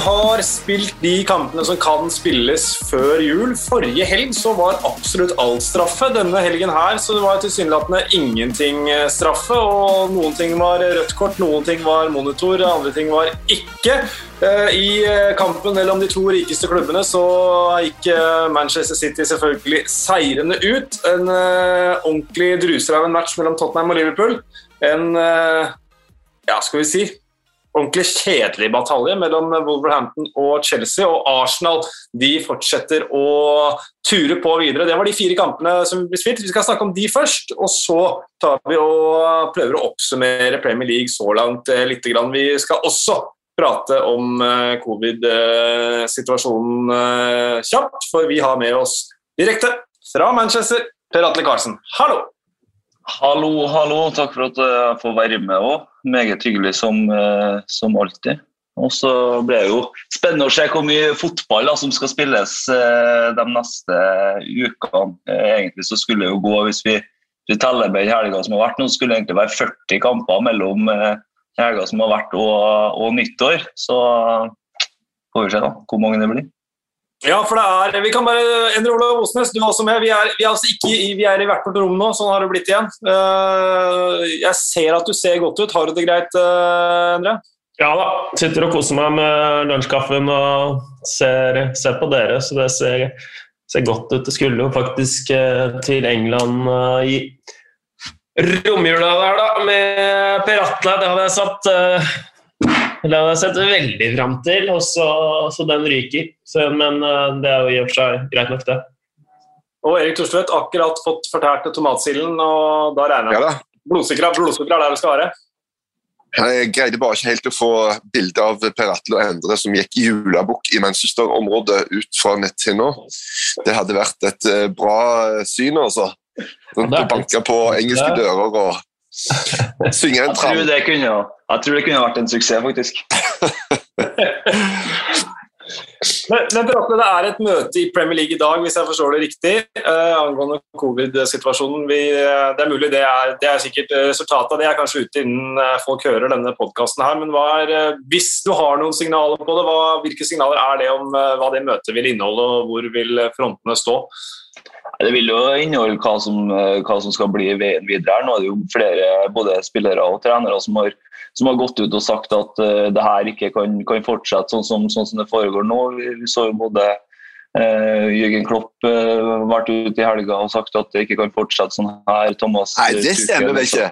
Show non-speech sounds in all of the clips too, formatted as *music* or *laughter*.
Har spilt de kampene som kan spilles før jul. Forrige helg så var absolutt alt straffe. Denne helgen her så det var tilsynelatende ingenting eh, straffe. og Noen ting var rødt kort, noen ting var monitor, andre ting var ikke. Eh, I eh, kampen mellom de to rikeste klubbene så gikk Manchester City selvfølgelig seirende ut. En ordentlig druser av en match mellom Tottenham og Liverpool. En ja, skal vi si ordentlig kjedelig batalje mellom Wolverhampton og Chelsea. Og Arsenal de fortsetter å ture på videre. Det var de fire kampene som ble spilt. Vi skal snakke om de først, og så tar vi og prøver å oppsummere Premier League så langt eh, litt. Vi skal også prate om eh, covid-situasjonen eh, kjapt, for vi har med oss direkte fra Manchester Per Atle Karlsen. Hallo! Hallo, hallo. Takk for at jeg får være med òg. Meget hyggelig som, eh, som alltid. Og så blir det jo spennende å se hvor mye fotball da, som skal spilles eh, de neste ukene. Eh, egentlig så skulle det jo gå, hvis vi, vi teller med helga som har vært nå, skulle det egentlig være 40 kamper mellom helga som har vært og, og nyttår. Så får vi se da, hvor mange det blir. Ja, for det er Vi kan bare Endre Olav Osnes, du er også med. Vi er, vi er, altså ikke, vi er i hvert vårt rom nå, sånn har det blitt igjen. Uh, jeg ser at du ser godt ut. Har du det greit, uh, Endre? Ja da. Sitter og koser meg med lunsjkaffen og ser, ser, på dere, så det ser, ser, godt ut. Det skulle jo faktisk uh, til England i romjula der, da, med Per Atle. Det hadde jeg satt det har jeg sett veldig fram til, og så, så den ryker. Så, men uh, det er jo i og for seg greit nok, det. Og Erik Thorstvedt akkurat fått fortært tomatsilden, og da regner jeg med Blodsukker er blodsukker er der det skal være? Jeg greide bare ikke helt å få bilde av Per Atle og Endre som gikk i julebukk i Manchester-området ut fra netthinna. Det hadde vært et uh, bra syn, altså. Rundt og banka på engelske dører og synge en tram. Jeg tror jeg tror det kunne vært en suksess, faktisk. *laughs* men, men det er et møte i Premier League i dag, hvis jeg forstår det riktig, uh, angående covid-situasjonen. Uh, det er mulig det er, det er, sikkert resultatet av det er kanskje ute innen uh, folk hører denne podkasten her. Men er, hvis du har noen signaler på det, hva, hvilke signaler er det om hva det møtet vil inneholde, og hvor vil frontene stå? Det vil jo inneholde hva som, hva som skal bli veien videre. her. Nå er det jo flere både spillere og trenere som har som har gått ut og sagt at uh, det her ikke kan, kan fortsette sånn som, sånn som, det foregår nå. Vi, så jo både uh, Jørgen Klopp uh, vært ute i helga og sagt at det ikke kan fortsette sånn her. Thomas Nei, det stemmer vel ikke.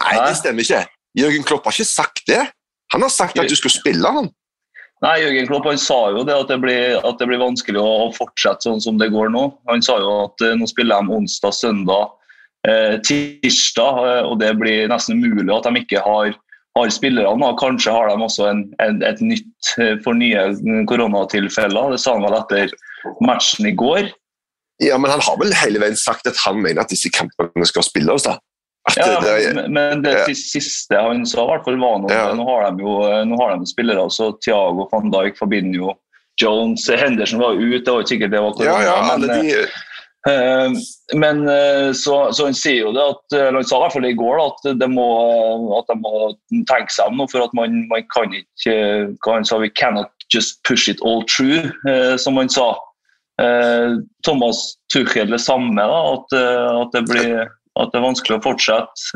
Nei, det stemmer ikke. Jørgen Klopp har ikke sagt det. Han har sagt at du skal spille, han. Nei, Jørgen Klopp han sa jo det at det blir, at det blir vanskelig å, fortsette sånn som det går nå. Han sa jo at nå spiller de onsdag, søndag, eh, tirsdag, og det blir nesten umulig at de ikke har har spillerne. Kanskje har de også en, en, et nytt eh, for nye koronatilfeller. Det sa han vel etter matchen i går. Ja, men han har vel hele veien sagt at han mener at disse kampene skal spilles, da. Ja, det, det, men det ja. siste han sa, i hvert fall var noe, ja. nå har de jo nå har de spillere. altså Thiago van Dijk jo Jones. Henderson var ute, det var ikke sikkert det var korona. Ja, ja, men, de eh, Eh, men eh, så, så han sier jo det at, eller han sa i hvert fall i går at, at, må, at de må tenke seg om nå, for at man, man kan ikke hva han sa, We cannot just push it all through, eh, som han sa. Thomas Tuchel det samme, da, at, at, det blir, at det er vanskelig å fortsette.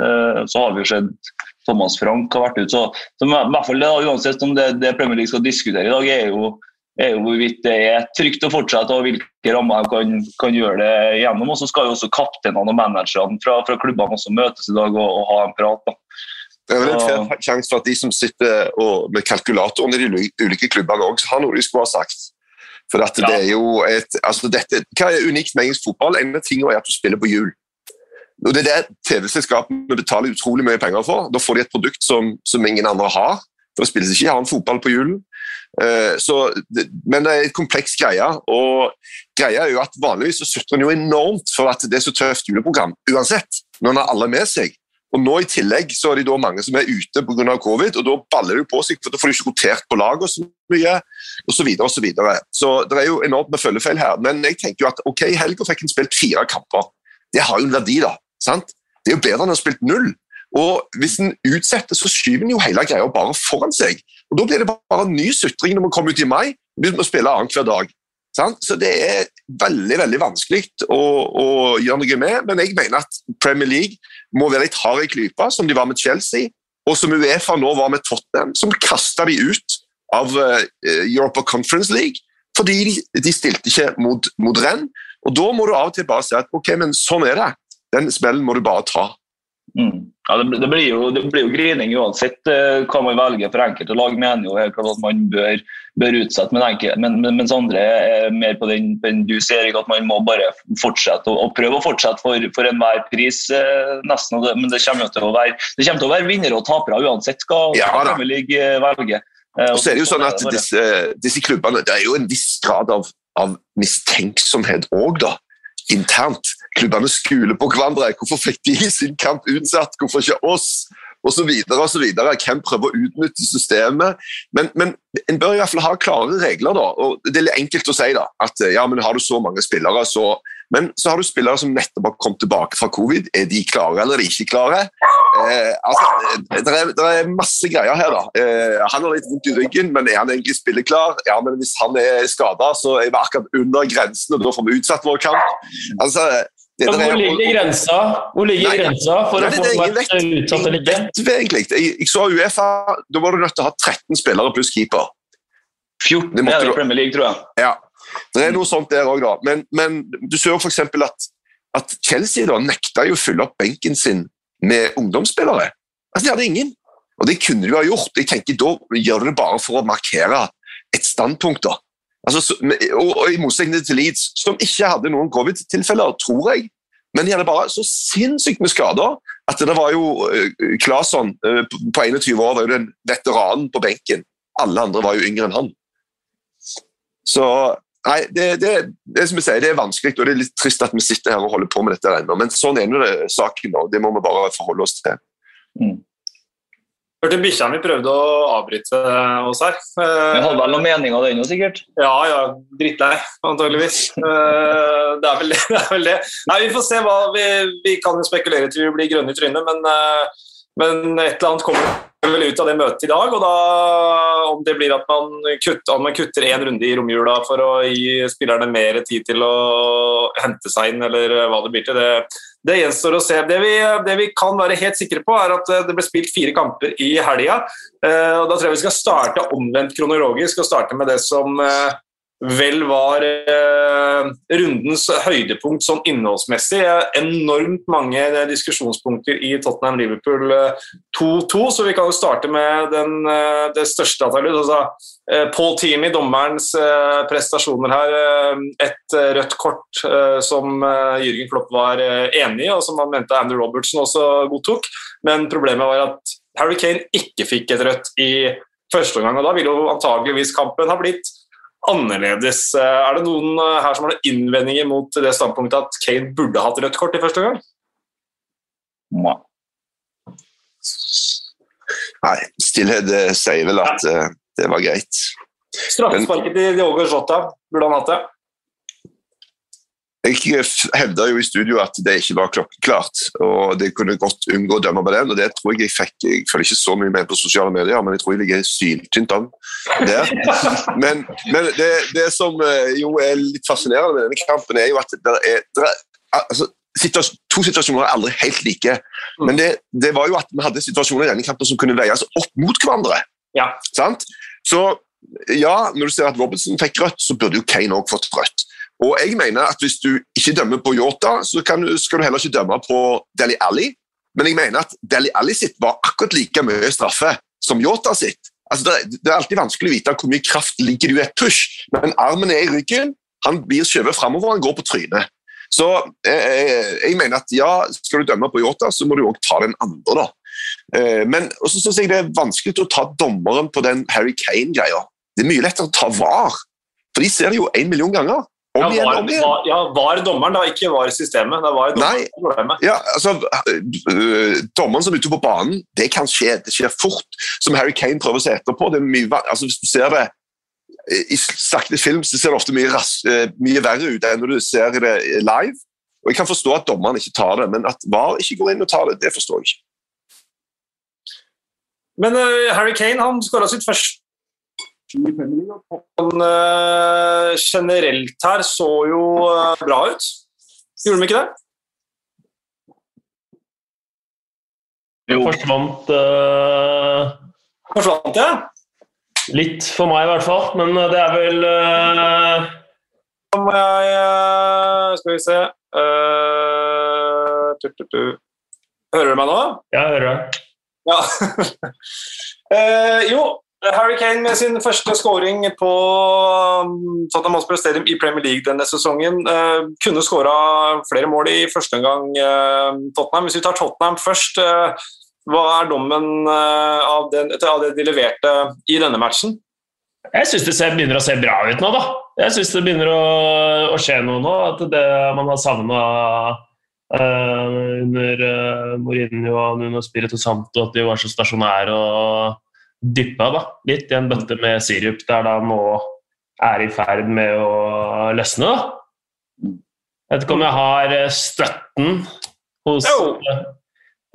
Så har vi jo sett Thomas Frank har vært ute. Så, så i hvert fall det, uansett om det, det Premier League skal diskutere i dag, er jo er jo hvorvidt det er trygt å fortsette og hvilke rammer de kan, kan, gjøre det gjennom. Og så skal jo også kapteinene og managerne fra, fra, klubbene også møtes i dag og, og ha en prat. Da. Det er vel en fair sjanse for at de som sitter og, med kalkulatoren i de ulike klubbene òg, har noe de skulle ha sagt. For at ja. det er jo et, altså dette, Hva er unikt med engelsk fotball? En av tingene er at du spiller på hjul. Og Det er det TV-selskapene betaler utrolig mye penger for. Da får de et produkt som, som ingen andre har. For det spilles ikke annen fotball på julen. Eh, så, men det er et kompleks greie. og greia er jo at Vanligvis så sutrer en jo enormt for at det er så tøft juleprogram uansett, når en har alle med seg. Og nå I tillegg så er det da mange som er ute pga. covid, og da baller det på seg. for Da får du ikke rotert på laget så mye, osv. Så, videre, og så, videre. så det er jo enormt med følgefeil her. Men jeg tenker jo at ok, helga fikk en spilt fire kamper. Det har jo en verdi, da. Sant? Det er jo bedre enn å ha spilt null. Og Hvis en utsetter, så skyver en jo hele greia bare foran seg. Og Da blir det bare ny sutring når vi kommer ut i mai. Vi må spille annenhver dag. Sant? Så det er veldig veldig vanskelig å, å, gjøre noe med. Men jeg mener at Premier League må være litt hard i klypa, som de var med Chelsea, og som Uefa nå var med Tottenham, som kasta de ut av uh, Europa Conference League fordi de, de stilte ikke mot, mot renn. Og Da må du av og til bare si at ok, men sånn er det. Den smellen må du bare ta. Mm. Ja, det, det, blir jo, det, blir jo, grining uansett uh, hva man velger. For enkelte lag mener jo helt klart at man bør, bør utsette, men enkel, men, men, mens andre er mer på den, den du ser at man må bare fortsette og, og prøve å fortsette for, for enhver pris. Eh, nesten, det, Men det kommer til å være det til å være vinnere og tapere uansett hva ja, Premier League uh, velger. og så er det jo sånn at disse, disse, klubbene Det er jo en viss grad av, av mistenksomhet òg, da internt. Klubbene skuler på hverandre. Hvorfor fikk de sin kamp utsatt, hvorfor ikke oss? Og så videre og så videre. Hvem prøver å utnytte systemet? Men, men en bør i hvert fall ha klare regler. da, og Det er enkelt å si da, at ja, men har du så mange spillere, så men så har du spillere som nettopp har kommet tilbake fra covid. Er de klare, eller er de ikke klare? Eh, altså, det, er, er, masse greier her. da. Eh, han har litt vondt i ryggen, men er han egentlig spilleklar? Ja, men Hvis han er skada, så er vi akkurat under grensen, og da får vi utsatt vår kamp. Altså, det, hvor ligger grensa Hvor ligger nei, grensa for nei, å få vært utsatt eller ikke? Egentlig. Jeg, jeg så Uefa, da var du nødt til å ha 13 spillere pluss keeper. 14 det er det Premier League, tror jeg. Ja, det er noe sånt der òg, da. Men, men, du ser jo f.eks. At, at Chelsea da nekta jo å fylle opp benken sin med ungdomsspillere. Altså, De hadde ingen. Og det kunne de ha gjort. Jeg tenker Da gjør du det bare for å markere et standpunkt. da. Altså, og, og, I motsetning til Leeds, som ikke hadde noen covid-tilfeller, tror jeg. Men de hadde bare så sinnssykt med skader at det var jo uh, Claesson uh, på 21 år var jo den veteranen på benken. Alle andre var jo yngre enn han. Så Nei, det, det, det, som jeg sier, det er vanskelig, og det er litt trist at vi sitter her og holder på med dette ennå. Men sånn er nå saken, og det må vi bare forholde oss til. Mm. Hørte bikkja mi prøvde å avbryte oss her. Men hadde vel noen mening av det ennå, sikkert? Ja, ja. Drittlei, antageligvis. Eh, det er vel det. *laughs* det, er vel det. Nei, Vi får se hva Vi, vi kan spekulere til vi blir grønne i trynet, men, eh, men et eller annet kommer vel ut av det møtet i dag. og da Om det blir at man kutter, man kutter én runde i romjula for å gi spillerne mer tid til å hente seg inn, eller hva det blir til, det, det gjenstår å se. Det vi, det vi, kan være helt sikre på, er at det ble spilt fire kamper i helga. Eh, og Da tror jeg vi skal starte omvendt kronologisk og starte med det som eh, vel var eh, rundens høydepunkt sånn innholdsmessig. Enormt mange diskusjonspunkter i Tottenham-Liverpool 2-2, eh, så vi kan jo starte med den, eh, det største altså, eh, Paul Teamy, dommerens eh, prestasjoner her. Eh, et rødt kort som Jürgen Klopp var enig i, og som han mente Andrew Robertson også godtok. Men problemet var at Harry Kane ikke fikk et rødt i første omgang, og da ville jo antageligvis kampen ha blitt annerledes. Eh, er det noen eh, her som har noen innvendinger mot det standpunktet at Kane burde hatt rødt kort i første gang? Nei. Nei, stillhet sier vel at ja. Eh, det var greit. Straffesparket til Diogo Jota, burde han hatt det? Jeg hevda jo i studio at det ikke var klokkeklart, og det kunne godt unngå å dømme på den. og Det tror jeg jeg fikk Jeg følger ikke så mye med på sosiale medier, men jeg tror jeg ligger syltynt an der. Men, men det, det, som eh, jo er litt fascinerende med denne kampen, er jo at det er, det er altså, To situasjoner er aldri helt like, men det, det, var jo at vi hadde situasjoner i denne kampen som kunne veies opp mot hverandre. Ja. Så ja, når du ser at Robinson fikk rødt, så burde jo Kane òg fått rødt. Og jeg mener at Hvis du ikke dømmer på Yota, så du, skal du heller ikke dømme på Deli Alli. Men jeg mener at Deli Alli sitt var akkurat like mye straffe som Yota sitt. Altså, det, det, er alltid vanskelig å vite hvor mye kraft ligger du i et push, men armen er i ryggen, han blir skjøvet framover, han går på trynet. Så jeg, jeg mener at ja, skal du dømme på Yota, så må du òg ta den andre, da. Eh, men så syns jeg det er vanskelig å ta dommeren på den Harry Kane-greia. Det er mye lettere å ta VAR, for de ser det jo én million ganger. Om igjen, om igjen. Var, ja, var dommeren, da, ikke var systemet. Det var Nei, ja, altså, øh, Dommeren som er ute på banen, det kan skje. Det skjer fort. Som Harry Kane prøver å se etterpå. det er mye, altså, Hvis du ser det i sakte film, så ser det ofte mye, ras, øh, mye verre ut enn når du ser det live. Og Jeg kan forstå at dommeren ikke tar det, men at VAR ikke går inn og tar det, det forstår jeg ikke. Men uh, Harry Kane han skåra sitt første han, uh, generelt her så jo uh, bra ut. Gjorde de ikke det? Jo. Forsvant uh... Forsvant, ja? Litt for meg, i hvert fall. Men det er vel uh... må jeg Skal vi se tu, tu, tu. Hører du meg nå? Ja, jeg hører deg. Ja. *laughs* jo, Harry Kane med sin første scoring på um, Tottenham Hotspur Stadium i Premier League denne sesongen. Uh, kunne skåra flere mål i første omgang, uh, Tottenham. Hvis vi tar Tottenham først, uh, hva er dommen av, den, av, det de leverte i denne matchen? Jeg syns det begynner å se bra ut nå, da. Jeg syns det begynner å, å, skje noe nå. At det man har savna under Mourinho og Nuno Spirito Santo, at de var så stasjonære og dyppa da, litt i en bøtte med sirup der da nå er i ferd med å løsne. da. Jeg vet ikke om jeg har eh, støtten hos.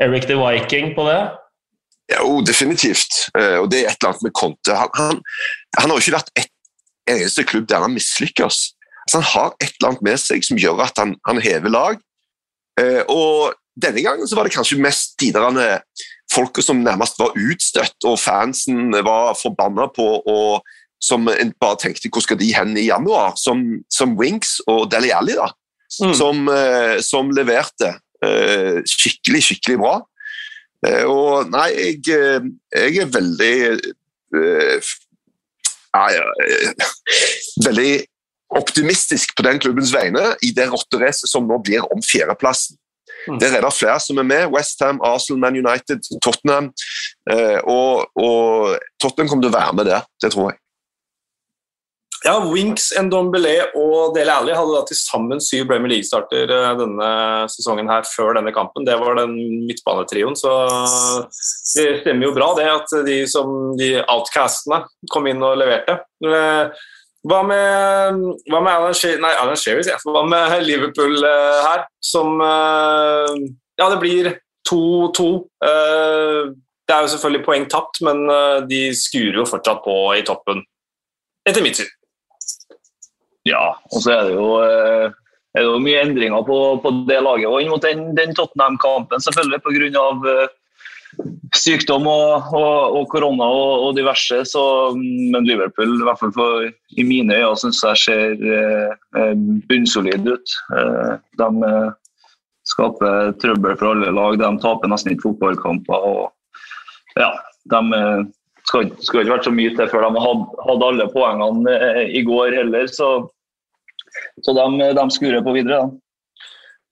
Eric the Viking på det? Jo, definitivt. Eh, og det er et eller annet med Conte. Han, han, han har jo ikke vært et eneste klubb der han mislykkes. Altså, han har et eller annet med seg som gjør at han, han hever lag. Og denne gangen så var det kanskje mest de der folka som nærmest var utstøtt, og fansen var forbanna på og som bare tenkte hvor skal de hen i januar, som, som Winks og Deli Alli, da, mm. som, eh, som, leverte eh, skikkelig, skikkelig bra. Eh, og nei, jeg, jeg er veldig nei, Veldig optimistisk på den klubbens vegne i det rotteracet som nå blir om fjerdeplassen. Mm. Der er det flere som er med. Westham, Arsenal, Man United, Tottenham. Eh, og, og, Tottenham kommer til å være med der, det tror jeg. Ja, Winks, Ndombele og Dele Alli hadde da til sammen syv Premier League-starter eh, denne sesongen her før denne kampen. Det var den midtbanetrioen, så det stemmer jo bra det at de som de outcastene kom inn og leverte. Hva med, hva med Alan, She nei, Alan Shearer? Ja. Hva med Liverpool uh, her, som uh, Ja, det blir 2-2. Uh, eh, det er jo selvfølgelig poeng tapt, men de skurer jo fortsatt på i toppen, etter mitt syn. Ja, og så er det jo, er det jo mye endringer på, på det laget og inn mot den, den Tottenham-kampen, selvfølgelig pga sykdom og, og, og korona og, og, diverse. Så, men Liverpool, i hvert fall for, i mine øyne, syns jeg ser eh, bunnsolid ut. Eh, de eh, skaper trøbbel for alle lag. De taper nesten ikke fotballkamper. og ja, de skulle skal, ikke vært så mye til før de hadde, hadde alle poengene eh, i går heller. Så, så de, de skurer på videre. Da.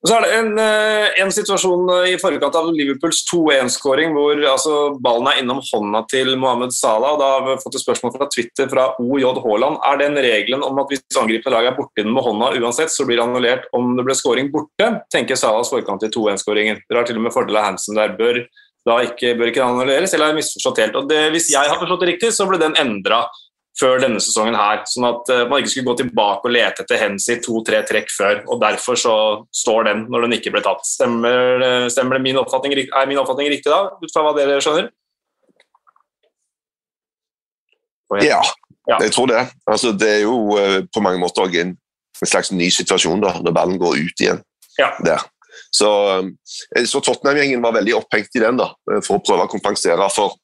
Så er det en, eh, en, situasjon eh, i forkant av Liverpools 2-1-skåring hvor altså, ballen er innom hånda til Mohammed Salah. og Da har vi fått et spørsmål fra Twitter fra OJ Haaland. Er den regelen om at hvis angripende lag er borti den med hånda uansett, så blir det annullert om det ble skåring borte? tenker Salahs forkant til 2-1-skåringen. Dere har til og med fordel av Hansen der. Bør, da ikke, bør ikke annulleres, eller har jeg misforstått helt? Og det, hvis jeg har forstått det riktig, så ble den endra før denne sesongen her. Sånn at uh, man ikke skulle gå tilbake og lete etter Hensi to-tre trekk før. og Derfor så står den når den ikke ble tatt. Stemmer, stemmer min oppfatning, er min oppfatning riktig da, ut fra hva dere skjønner? Ja, jeg tror det. Altså, det er jo uh, på mange måter en slags ny situasjon da, når ballen går ut igjen. Ja. Der. Så, eh, så Tottenham-gjengen var veldig opphengt i den da, for å prøve å kompensere for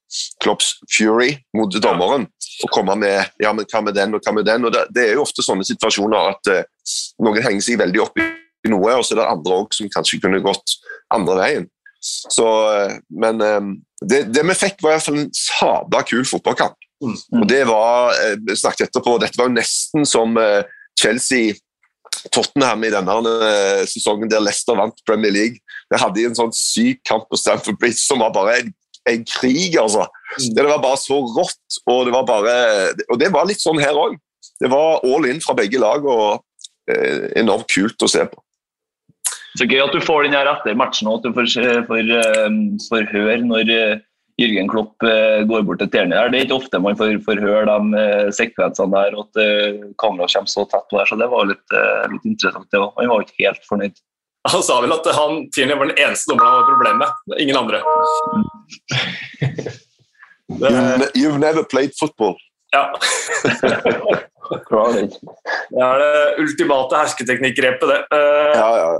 Klopps fury mot dommeren. Og komme med ja, men hva med den og hva med den. og Det, det er jo ofte sånne situasjoner at uh, noen henger seg veldig opp i noe, og så er det andre også som kanskje kunne gått andre veien. Så, uh, men um, det, det, vi fikk, var i hvert fall en sabla kul fotballkamp. Mm. Og det var, uh, snakket etterpå, Dette var jo nesten som Chelsea Tottenham i denne sesongen der Leicester vant Premier League. Det hadde en sånn syk kamp på Stamford Bridge som var bare en en krig, altså. Mm. Det var bare så rått, og det var bare Og det var litt sånn her òg. Det var all in fra begge lag og eh, enormt kult å se på. Så gøy at du får den her etter matchen og at du får, får, eh, får høre når eh, Jørgen Klopp eh, går bort til Terni der. Det er ikke ofte man får, får høre de sekvensene der, og at kameraet kommer så tett på der, så det var litt, litt interessant. det var. Han var ikke helt fornøyd. Han sa vel at han, Tierney var den eneste dommeren han hadde problemer med, ingen andre. *laughs* You've never played football. ja. *laughs* Det er det ultimate hersketeknikkgrepet, det. Ja, Ja, ja.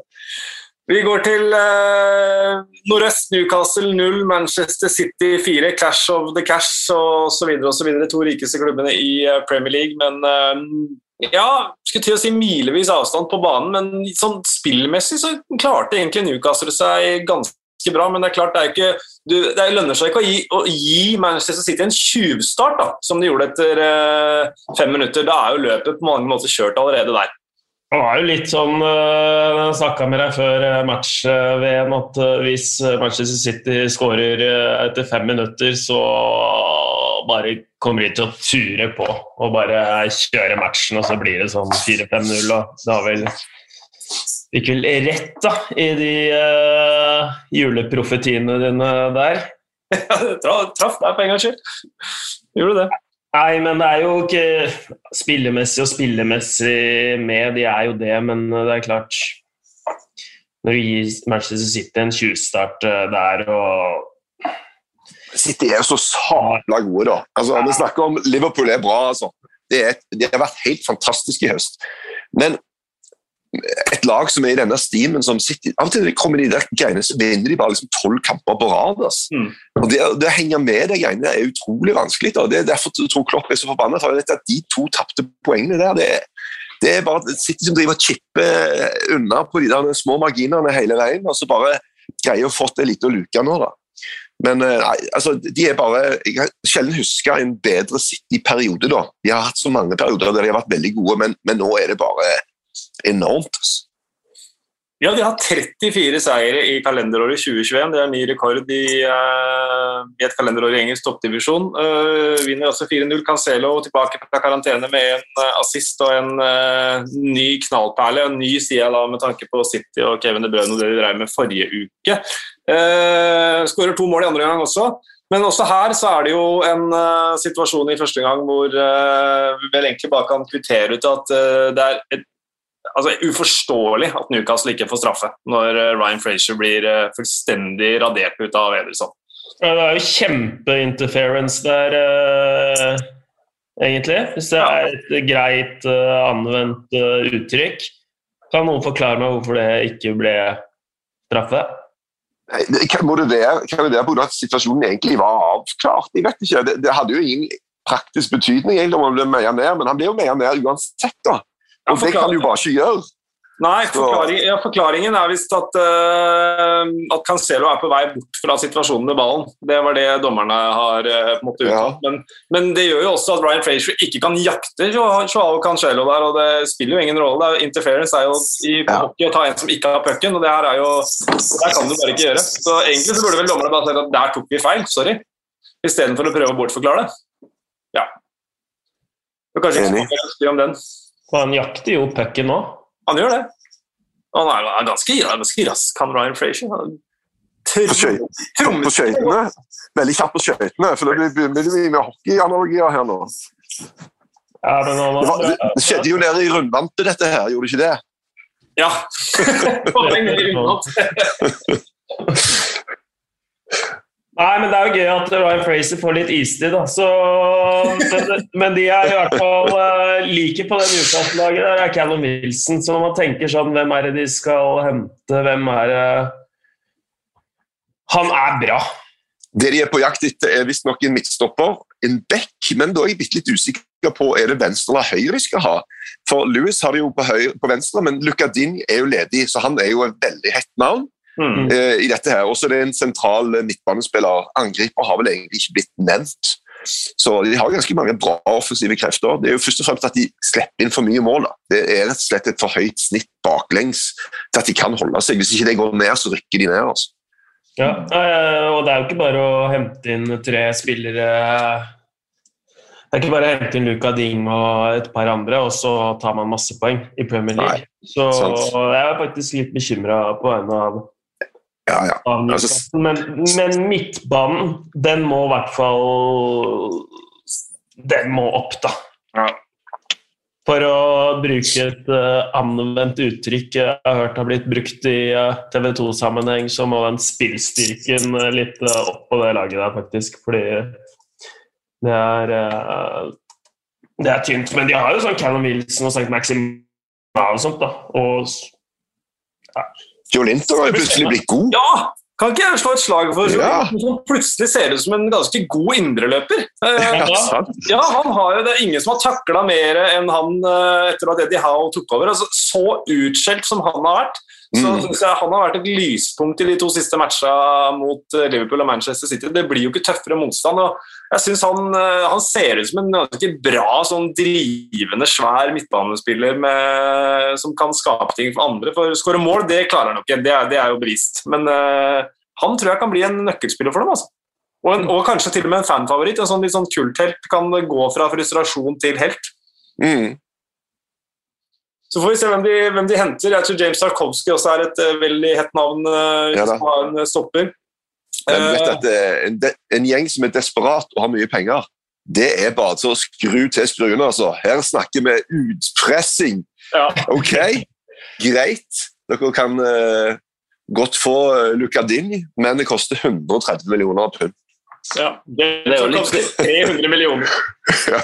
Vi går til uh, nordøst. Newcastle 0, Manchester City 4, Clash of the Cash så videre. To rikeste klubbene i eh, Premier League. Men eh, ja, skulle til å si milevis avstand på banen, men sånn spillmessig så klarte egentlig Newcastle seg ganske bra. Men det er klart, det er ikke du, det lønner seg ikke å gi, å gi Manchester City en tjuvstart, som de gjorde etter eh, fem minutter. Da er jo løpet på mange måter kjørt allerede der. Det var jo litt sånn Jeg snakka med deg før eh, match-VM at eh, hvis Manchester City skårer eh, etter fem minutter, så bare kommer de til å ture på og bare kjøre matchen, og så blir det sånn 4-5-0. og Det har vel Fikk vel rett da, i de uh, juleprofetiene dine der. *laughs* Ja, du traff deg for en gangs skyld. Gjorde det. Nei, men det er jo ikke spillemessig og spillemessig med, de er jo det, men det er klart Når du gir Manchester City en tjuvstart eh, der og City er jo så sabla gode, da. Altså, Vi snakker om Liverpool er bra, altså. Det, det har vært helt fantastisk i høst. Men et lag som er i denne stimen som sitter Av og til de kommer de der greiene, så vinner de bare liksom tolv kamper på rad. Altså. Mm. Og det, det å henge med de greiene er utrolig vanskelig. Da. Det er derfor jeg tror Klopp er så forbanna. For at de to tapte poengene der, det, er- det er bare City som driver og chipper unna på de der små marginene hele veien, og så bare greier å få til en liten luke nå, da. Men eh, nei, altså, de er bare Jeg har sjelden huska en bedre City-periode, da. De har hatt så mange perioder der de har vært veldig gode, men, men nå er det bare enormt. altså. Ja, de har 34 seire i kalenderåret 2021. Det er ny rekord i, uh, i et kalenderår i engelsk toppdivisjon. Uh, vinner også 4-0. Cancelo tilbake fra karantene med en uh, assist og en ny knallperle. En ny, side da, med tanke på City og Kevin De Bruyne og det de drev med forrige uke. Skårer to mål i andre gang også. Men også her så er det jo en uh, situasjon i første gang hvor uh, vel egentlig bare kan kvittere ut at uh, det er et altså, uforståelig at Newcastle ikke får straffe når eh, Ryan Frazier blir eh, fullstendig radert ut av Ederson. Ja, Det er jo kjempeinterference der, eh, egentlig. Hvis det er et greit eh, anvendt eh, uttrykk. Kan noen forklare meg hvorfor det ikke ble straffe? Nei, det- Kan må det være kan det være på grunn av at situasjonen egentlig var avklart? Jeg vet ikke. Det, det hadde jo ingen praktisk betydning egentlig om han ble meia ned, men han ble jo meia ned uansett. da. Ja, Og det kan du bare ikke gjøre. Nei, forklaring, ja, forklaringen er visst at, uh, at Cancelo er på vei bort fra situasjonen med ballen. Det var det dommerne har uh, måttet uttale. Ja. Men, men det gjør jo også at Ryan Frazier ikke kan jakte Jo- Joao Cancelo der, og det spiller jo ingen rolle. Det er, jo- interference er jo i Ja. hockey å ta en som ikke har pucken, og det her er jo det her kan du bare ikke gjøre. Så egentlig så burde vel dommerne bare sagt at der tok vi feil, sorry. Istedenfor å prøve å bortforklare det. Ja. Det er kanskje ikke så ønsker om den. Og han jakter jo pucken nå. Han gjør det. Han er, er ganske, ganske rask, han Ryan Frazier. På skøy- skøytene. Veldig kjapp på skøytene, for det blir mye med hockeyanalogier her nå. Ja, men han Det, var, det, det skjedde jo nede i rundvante, dette her, gjorde det ikke det? Ja. *laughs* *laughs* Nei, men det er jo gøy at Ryan Fraser får litt istid, da. Så, men, de er i hvert fall uh, like på det Newcastle-laget. Der er Callum Wilson. Så når man tenker sånn Hvem er det de skal hente? Hvem er det Han er bra. Det de er på jakt etter, er visstnok en midtstopper, en back, men da er jeg bitte litt usikker på er det venstre eller høyre de skal ha. For Lewis har det jo på, høyre, på venstre, men Lucadin er jo ledig, så han er jo et veldig hett navn. Mm. eh, i dette her. Også det er en sentral eh, midtbanespiller. Angriper har vel egentlig ikke blitt nevnt. Så de har ganske mange bra offensive krefter. Det er jo først og fremst at de slipper inn for mye mål. Da. Det er rett og slett et for høyt snitt baklengs til at de kan holde seg. Hvis ikke det går ned, så rykker de ned. altså. Ja, eh, og det er jo ikke bare å hente inn tre spillere Det er ikke bare å hente inn Luca Ding og et par andre, og så tar man masse poeng i Premier League. så sant. jeg er faktisk litt bekymra på vegne av Ja, ja. Altså- Men, men midtbanen, den må i hvert fall Den må opp, da. Ja. For å bruke et uh, anvendt uttrykk jeg har hørt har blitt brukt i TV 2-sammenheng, så må den spillstyrken uh, litt eh, opp på det laget der, faktisk. Fordi Det er, uh, det er tynt. Men de har jo sånn Callum Wilson og St. Maxim og sånt, da. Og ja. Joe Linton har jo plutselig blitt god. Ja! Kan ikke jeg slå et slag for ja. som plutselig ser ut som en ganske god indreløper? Ja, ja, han har jo, Det ingen som har takla mer enn han etter at Eddie Howe tok over. Altså, så utskjelt som han har vært, så mm. syns jeg han har vært et lyspunkt i de to siste matchene mot eh, Liverpool og Manchester City. Det blir jo ikke tøffere motstand. og jeg synes han, eh, han ser ut som en ganske bra, sånn drivende, svær midtbanespiller med, som kan skape ting for andre. For å skåre mål, det klarer han jo ikke. Det er, det er jo bevist. Men uh, han tror jeg kan bli en nøkkelspiller for dem. altså. Og, en, og, kanskje til og med en fanfavoritt. En sånn litt sånn kulthelt kan gå fra frustrasjon til helt. Mm. Så får vi se hvem de, hvem de, henter. Jeg tror James Tarkovsky også er et uh, veldig hett navn uh, ja, som har en stopper. At, en, en, gjeng som er desperat og har mye penger, det er bare til å skru til skruene. Altså. Her snakker vi utpressing. Ja. Ok, greit. Dere kan uh, godt få uh, Lucadini, men det koster 130 millioner pund. Ja, det, det er jo litt 300 millioner. *laughs* ja.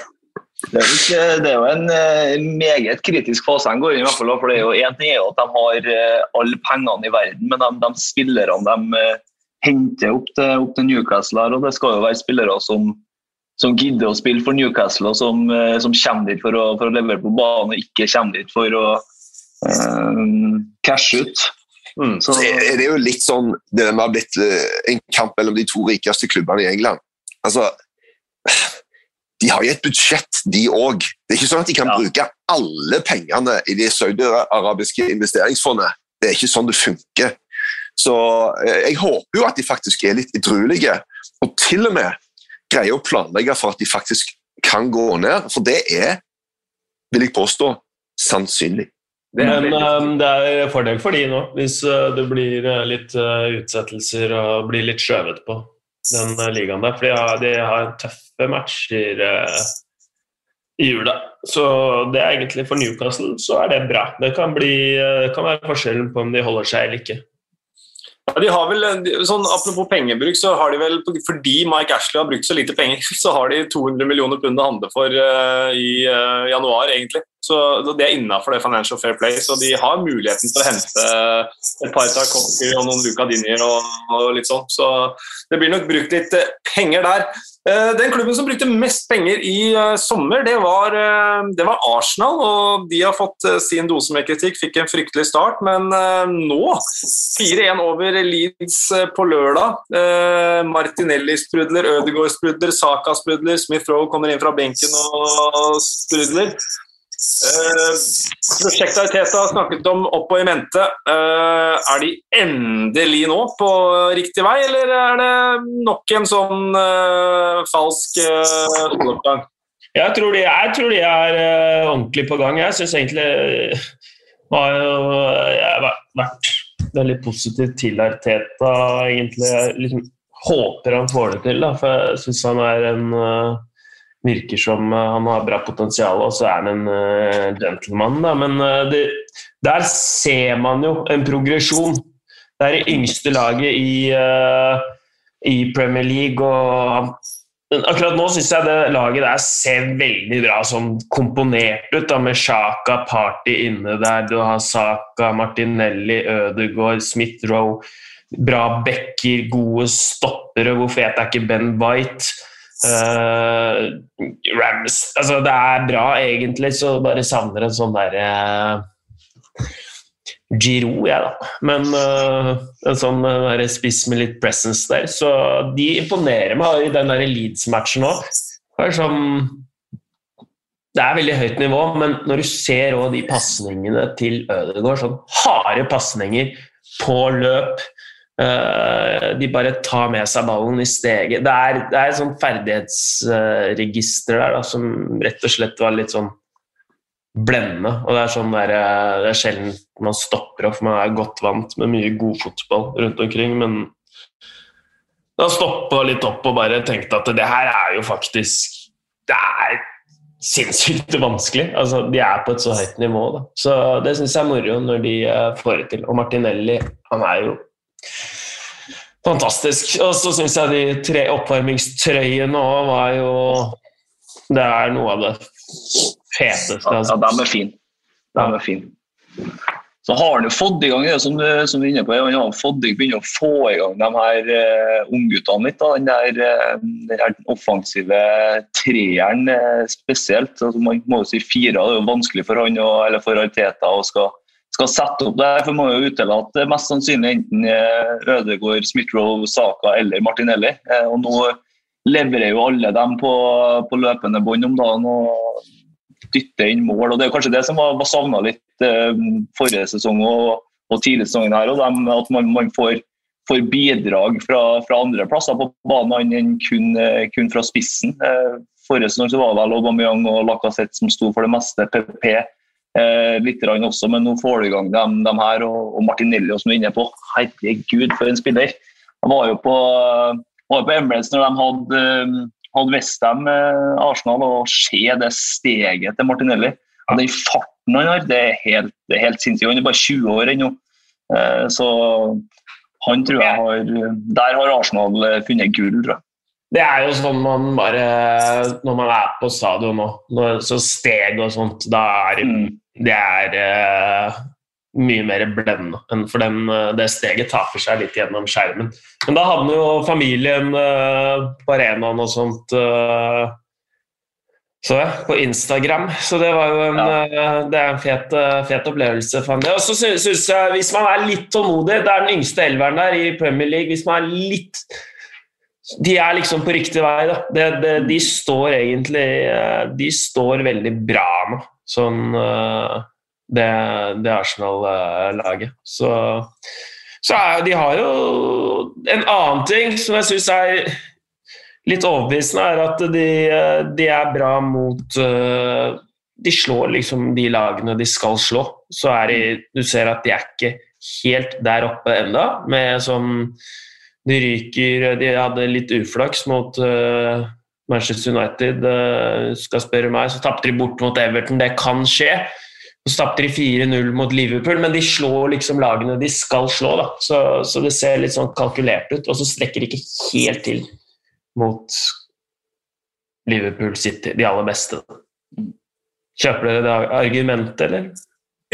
Det er, ikke, det er, jo en meget kritisk fase de går inn i. hvert fall, for det er jo En ting er jo at de har uh, alle pengene i verden, men de, de spillerne de uh, henter opp til, opp til, Newcastle og det skal jo være spillere som, som gidder å spille for Newcastle, og som, som kommer dit for å, for å, levere på banen, og ikke kommer dit for å cashe ut. Mm. Så, er det jo litt sånn Det har blitt en kamp mellom de to rikeste klubbene i England. Altså de har jo et budsjett, de òg. Det er ikke sånn at de kan ja. bruke alle pengene i det saudiarabiske investeringsfondet. Det er ikke sånn det funker. Så eh, jeg håper jo at de faktisk er litt edruelige, og til og med greier å planlegge for at de faktisk kan gå ned. For det er, vil jeg påstå, sannsynlig. Det Men um, det er fordel for de nå, hvis uh, det blir litt utsettelser og blir litt skjøvet på den ligaen der. For de har, de har tøffe matcher eh, i jula. Så det er egentlig for Newcastle så er det bra. Det kan, bli, det eh, kan være forskjellen på om de holder seg eller ikke. Ja, de har vel, sånn, Apropos pengebruk, så har de vel, fordi Mike Ashley har brukt så lite penger, *laughs* så har de 200 millioner pund å handle for uh, i uh, januar, egentlig. Så Det er innafor det Financial Fair Play, så de har muligheten til å hente et par Tarkovskij og noen Luca Dinier og, og, litt sånn. Så det blir nok brukt litt penger der. Eh, den klubben som brukte mest penger i uh, sommer, det var, uh, det var, Arsenal. og De har fått sin dose med kritikk, fikk en fryktelig start. Men nå, 4-1 over Leeds på lørdag. Martinelli sprudler, Ødegaard sprudler, Saka sprudler, Smith-Roe kommer inn fra benken og sprudler. Uh, prosjektet Arteta snakket om opp og i mente. Uh, er de endelig nå på riktig vei, eller er det nok en sånn uh, falsk uh, Jeg tror de, jeg tror de er ordentlig på gang. Jeg syns egentlig har jo, jeg har vært veldig positiv til Arteta, egentlig. Jeg liksom, håper han får det til, da, for jeg syns han er en virker som eh, han har bra potensial, og så er han en uh, gentleman. Da. Men uh, det, der ser man jo en progresjon. Det er det yngste laget i, uh, i Premier League. og Akkurat nå syns jeg det laget der ser veldig bra sånn komponert ut, da, med Sjaka Party inne der. Du har Saka, Martinelli, Ødegaard, Smith-Roe. Bra backer, gode stoppere. Hvor fet er ikke Ben White? Uh, Rams Altså, det er bra, egentlig, så bare savner en sånn derre uh, Giro, jeg, ja, da. Men uh, en sånn uh, spiss med litt presence der. Så de imponerer meg i den der Leeds-matchen òg. Det sånn det er veldig høyt nivå, men når du ser de pasningene til Ødegaard, sånn harde pasninger på løp Uh, de bare tar med seg ballen i steget. Det er, det er et sånt ferdighetsregister der da, som rett og slett var litt sånn blendende. Og det er, sånn der, eh, det er sjelden man stopper opp, man er godt vant med mye god fotball rundt omkring. Men da stoppa litt opp og bare tenkte at det her er jo faktisk Det er sinnssykt vanskelig. Altså, de er på et så høyt nivå. Da. Så det syns jeg er moro når de uh, får det til. Og Martinelli, han er jo fantastisk. Og så syns jeg de tre oppvarmingstrøyene òg var jo Det er noe av det feteste. Altså. Ja, de er fine. De er fine. Så har han jo fått i gang det som du, som du er inne på, han har fått, begynner å få i gang de her uh, ungguttene litt. Da. Den der, uh, den offensive treeren uh, spesielt. Altså, man må jo si fire, det er jo vanskelig for han og, eller for Arteta å skal, skal sette opp der. For må jo utelate mest sannsynlig enten Ødegaard, Smith-Roe, Saka eller Martinelli. Uh, og nå leverer jo alle dem på, på løpende bånd om dagen. og dytte inn mål. og Det er kanskje det som var, var savna litt eh, forrige sesong og, og tidligere sesongen her. og dem, At man, man får, får, bidrag fra, fra, andre plasser på banen enn kun, eh, kun fra spissen. Eh, forrige sesong så var det vel Aubameyang og Lacassette som sto for det meste. PP eh, litt også, men nå får du i gang dem, dem her. Og, og Martinelli som er inne på. Herregud, for en spiller! Jeg var jo på, var på Emirates når de hadde eh, hadde Westham eh, Arsenal og se det steget til Martinelli. Og Den farten han har, det er helt, det er helt sinnssykt. Han er bare 20 år ennå. Eh, så han tror jeg har Der har Arsenal eh, funnet gull, tror jeg. Det er jo sånn man bare Når man er på stadion nå, så steg og sånt, da er mm. Det er mye mer blendende. For den, eh, det steget taper seg litt gjennom skjermen. Men da havner jo familien uh, på arenaen og sånt uh, så jeg, på Instagram. Så det var jo en, ja. uh, det er en fet, fet opplevelse. Og så synes jeg, Hvis man er litt tålmodig Det er den yngste elveren der i Premier League. Hvis man er litt De er liksom på riktig vei. da. De, de, de står egentlig De står veldig bra nå. Sånn det, det Arsenal-laget. Så, så er, de har jo En annen ting som jeg syns er litt overbevisende, er at de, de, er bra mot eh, De slår liksom de lagene de skal slå. Så er de Du ser at de er ikke helt der oppe enda, med sånn De ryker De hadde litt uflaks mot uh, Manchester United, uh, skal spørre meg. Så tapte de bort mot Everton. Det kan skje. Så tapte de 4-0 mot Liverpool, men de slår liksom lagene de skal slå. da. Så, så, det ser litt sånn kalkulert ut, og så strekker de ikke helt til mot Liverpool City, de aller beste. Kjøper dere det argumentet, eller?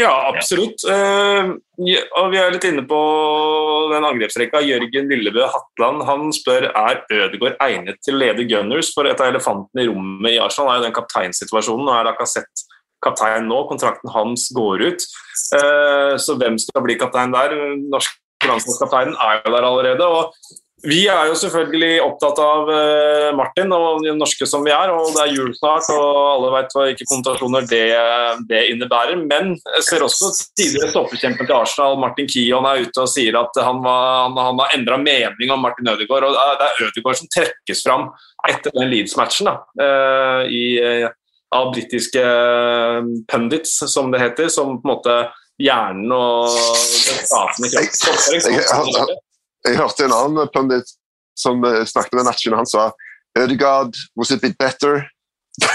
Ja, absolutt. Uh, og Vi er litt inne på den angrepsrekka. Jørgen Lillebø Hatland han spør er Ødegaard egnet til å lede Gunners. For et av elefantene i rommet i Arsenal er jo den kapteinsituasjonen. Nå er det akkurat sett kaptein nå. Kontrakten hans går ut. Eh, så hvem skal bli kaptein der? Norske landslagskapteinen er jo der allerede. og vi er jo selvfølgelig opptatt av eh, Martin og de norske som vi er, og det er jul snart, og alle vet hvilke konnotasjoner det, det, innebærer. Men jeg ser også tidligere stopperkjempen til Arsenal, Martin Kion, er ute og sier at han, var, han, han har endra mening om Martin Ødegaard. og Det er Ødegaard som trekkes fram etter den Leeds-matchen uh, av britiske eh, pundits, som det heter, som på en måte hjernen og den skapende kraften jeg, jeg, jeg, hørte en annen pundit som eh, snakket med Natchen, og han sa Ødegaard was a bit better. *laughs* ja,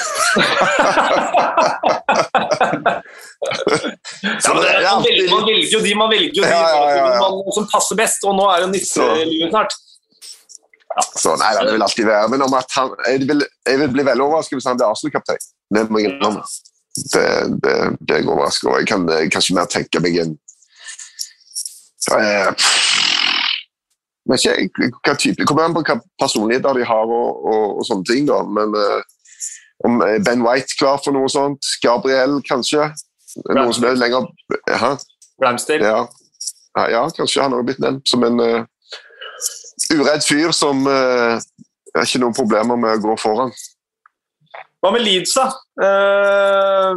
det, man, velger, man, velger, jo de man velger jo de ja, ja, ja, man, som passer best, og nå er det nisselivet snart. Så nei, det vil alltid være. Men han, jeg, vil, jeg vil bli veldig overrasket hvis han blir Arsenal-kaptein. Det må jeg innrømme. Det, det, det er overraskende. Jeg kan kanskje mer tenke meg en eh, men ikke hva type, Kommer an på hva personligheter de har og, og, og sånne ting. da, men uh, om Ben White klar for noe sånt? Gabriel, kanskje? Noen som er lenger Ramsdale? Ja. ja, kanskje han har blitt nevnt som en uh, uredd fyr som uh, har ikke noen problemer med å gå foran. Hva med Leeds, da? Eh,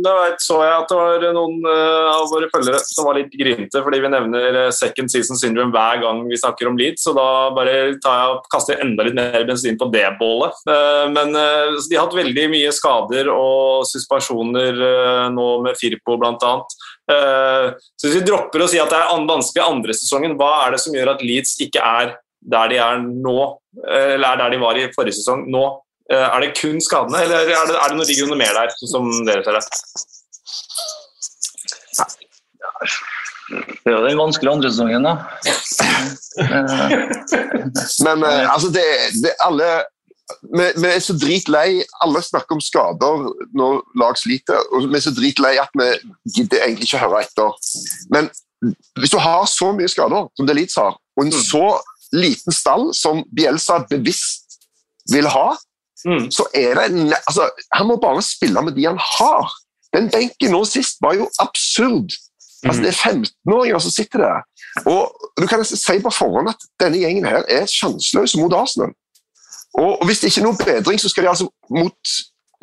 da så jeg at det var noen eh, av våre følgere som var litt grinte fordi vi nevner eh, second season syndrome hver gang vi snakker om Leeds, så da bare jeg kaster enda litt mer bensin på det bålet. Men de har hatt veldig mye skader og suspensjoner nå med Firpo bl.a. Så hvis vi dropper å si at det er vanskelig andre sesongen, hva er det som gjør at Leeds ikke er der de er nå, eller er der de var i forrige sesong nå, er det kun skadene, eller er det, er det noe ligger noe mer der, som dere ser det? Det er jo den vanskelige andre sesongen, da. *laughs* Men eh, altså, det, det alle vi, vi, er så dritlei. Alle snakker om skader når lag sliter. og Vi er så dritlei at vi gidder egentlig ikke høre etter. Men hvis du har så mye skader som det Leeds har, og en mm. så liten stall som Bielsa bevisst vil ha, mm. så er det altså, Han må bare spille med de han har. Den benken nå sist var jo absurd. Altså, det er 15-åringer som sitter der. Og du kan si på forhånd at denne gjengen her er sjanseløse mot Arsenal. Og, og Hvis det ikke er noen bedring, så skal de altså mot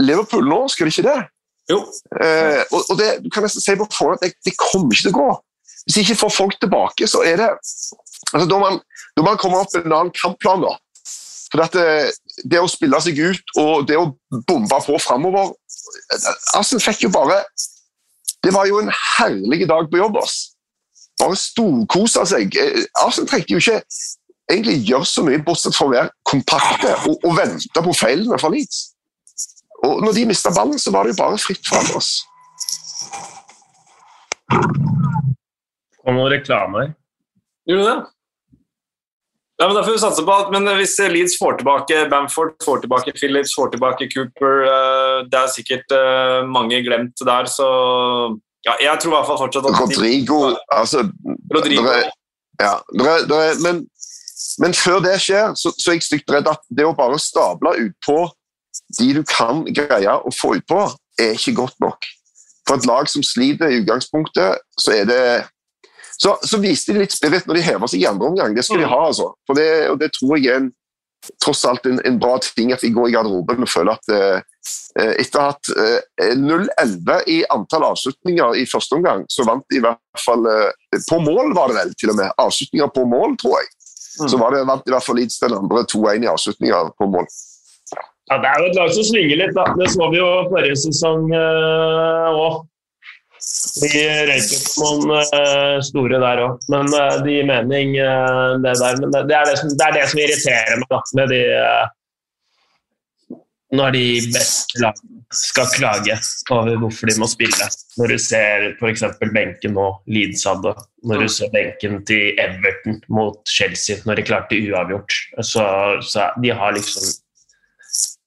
Liverpool nå, skal de ikke det? Jo. Eh, og, og det, du kan nesten si på forhånd at det, det, kommer ikke til å gå. Hvis de ikke får folk tilbake, så er det altså Da må man, man komme opp med en annen kampplan. da. For det, det, å spille seg ut og det å bombe på framover Arsenal fikk jo bare Det var jo en herlig dag på jobb. Ass. Bare storkosa seg. Eh, Arsenal trengte jo ikke egentlig gjøre så mye, bortsett fra å være kompakte og, og vente på feilene fra Leeds. Og når de mista ballen, så var det jo bare fritt fram oss. Og noen reklame her. Gjorde du det? Ja, men da får vi satse på at, men Hvis Leeds får tilbake Bamford, får tilbake Phillips, får tilbake Cooper uh, Det er sikkert mange glemt der, så ja, jeg tror i hvert fall fortsatt at Rodrigo altså, Rodrigo. Der, ja, der, der, men men før det skjer, så, så er jeg stygt redd at det å bare stable utpå de du kan greie å få utpå, er ikke godt nok. For et lag som sliter i utgangspunktet, så er det så, så viste de litt spirit når de hever seg i andre omgang. Det skal de mm. ha, altså. For det, og det tror jeg er en, tross alt en, en, bra ting at de går i garderoben og føler at eh, eh etter å ha hatt eh, 0-11 i antall avslutninger i første omgang, så vant de i hvert fall eh, På mål, var det vel, til og med. Avslutninger på mål, tror jeg. Mm. Så var det vant i hvert fall Leeds den andre 2-1 i avslutninger på mål. Ja, Det er jo et lag som svinger litt. da. Det så vi jo forrige sesong òg. De røyk på noen uh, store der òg. Men uh, det gir mening, uh, det der. Men det er det, som, det er det, som, irriterer meg da, med de Når de beste lagene skal klage over hvorfor de må spille. Når du ser f.eks. benken nå Leeds hadde, når du ser benken til Everton mot Chelsea når de klarte uavgjort. Så, så de har liksom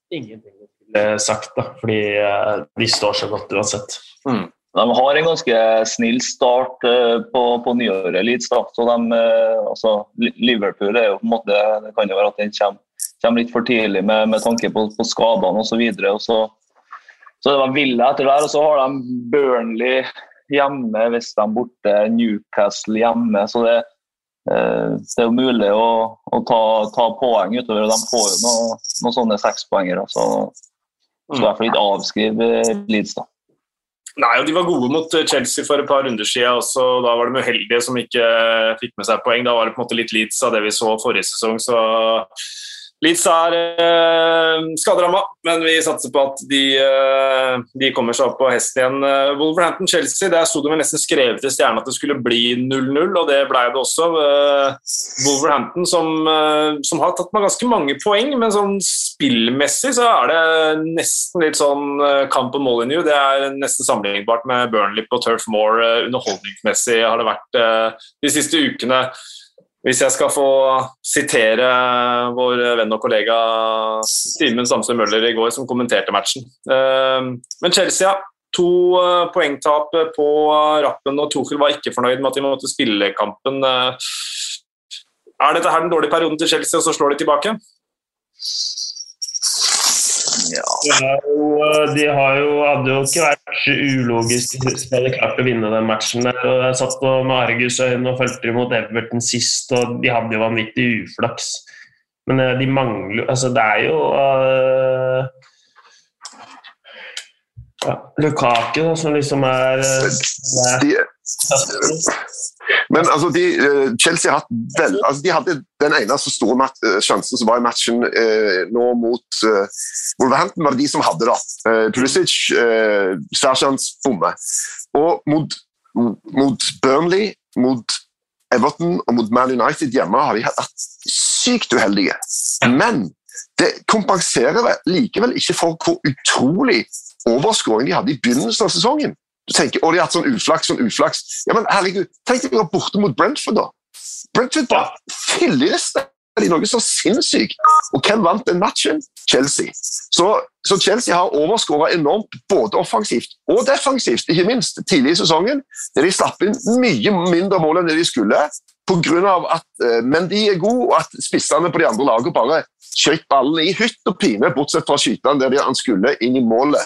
ingenting sagt, da, fordi eh, de står så godt uansett. Mm. De har en ganske snill start uh, på, på nyåret, Leeds. da, så de, uh, altså, Liverpool er jo på en måte, det kan jo være at den kommer, kommer litt for tidlig med, med tanke på, på skadene osv. Og, så så det var Villa etter der. Og så har de Burnley hjemme, hvis de er borte, Newcastle hjemme. Så det, eh, det er jo mulig å, å ta, ta, poeng utover. De får jo noen, noe sånne sekspoengere. Så hvert fall ikke avskrive Leeds, da. Nei, og De var gode mot Chelsea for et par runder siden. Også. Da var de uheldige som ikke fikk med seg poeng. Da var det på en måte litt Leeds av det vi så forrige sesong. Så Leeds er eh, skaderamma, men vi satser på at de, eh, de, kommer seg opp på hesten igjen. Eh, Wolverhampton-Chelsea, der sto det vel nesten skrevet i stjerna at det skulle bli 0-0, og det ble det også. Eh, Wolverhampton som, eh, som, har tatt med ganske mange poeng, men sånn spillmessig så er det nesten litt sånn eh, kamp og Molyneux. Det er nesten sammenlignbart med Burnley på Turf Moor. Underholdningsmessig har det vært de siste ukene. Hvis jeg skal få sitere vår venn og kollega Simen Samsø Møller i går, som kommenterte matchen. Eh, men Chelsea, to eh, poengtap på rappen, og Tuchel var ikke fornøyd med at de måtte spille kampen. Eh, er dette her den dårlige perioden til Chelsea, og så slår de tilbake? Ja. Jo, de har jo, hadde jo ikke vært ulogisk hvis de hadde klart å vinne den matchen. Der. Og jeg satt med argusøyne og fulgte mot Everton sist, og de hadde jo vanvittig uflaks. Men eh, de mangler Altså, det er jo uh, ja, Lukaku, da, som liksom er, er de, men altså, de, eh, Chelsea har hatt vel, altså, de hadde den eneste store mat, sjansen som var i matchen eh, nå mot eh, Wolverhampton, var det de som hadde det. Eh, Pulisic, eh, Sværsjans, bomme. Og mot, mot, Burnley, mot Everton og mot Man United hjemme har de hatt sykt uheldige. Men det kompenserer likevel ikke for hvor utrolig overskåring de hadde i begynnelsen av sesongen. Du tenker, Og de har hatt sånn uflaks, sånn uflaks. Ja, men herregud, Tenk deg å være borte mot Brentford, da. Brentford bare fillerister de noe så sinnssykt. Og hvem vant den matchen? Chelsea. Så, så Chelsea har overskåra enormt, både offensivt og defensivt, ikke minst tidlig i sesongen. Der de slapp inn mye mindre mål enn det de skulle. På grunn av at uh, Mendy er god, og at spissene på de andre lagene bare skjøt ballen i hytt og pine, bortsett fra å skyte den der han skulle, inn i målet.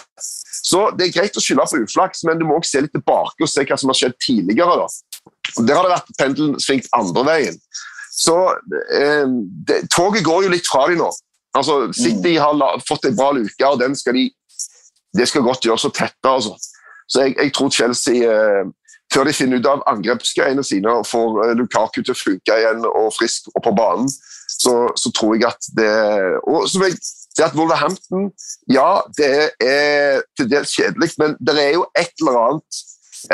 Så Det er greit å skylde på uflaks, men du må også se litt tilbake og se hva som har skjedd tidligere. da. Der har det vært pendelen svingt andre veien. Så eh, det, Toget går jo litt fra dem nå. Altså, City har la, fått en bra luke, og den skal de, det skal godt gjøres å tette. Altså. Så jeg, jeg, tror Chelsea, eh, før de finner ut av angrepsgreiene sine og får eh, Lukaku til å funke igjen og frisk og på banen, så, så tror jeg at det og som jeg det at Wolverhampton Ja, det er til dels kjedelig, men det er jo et eller annet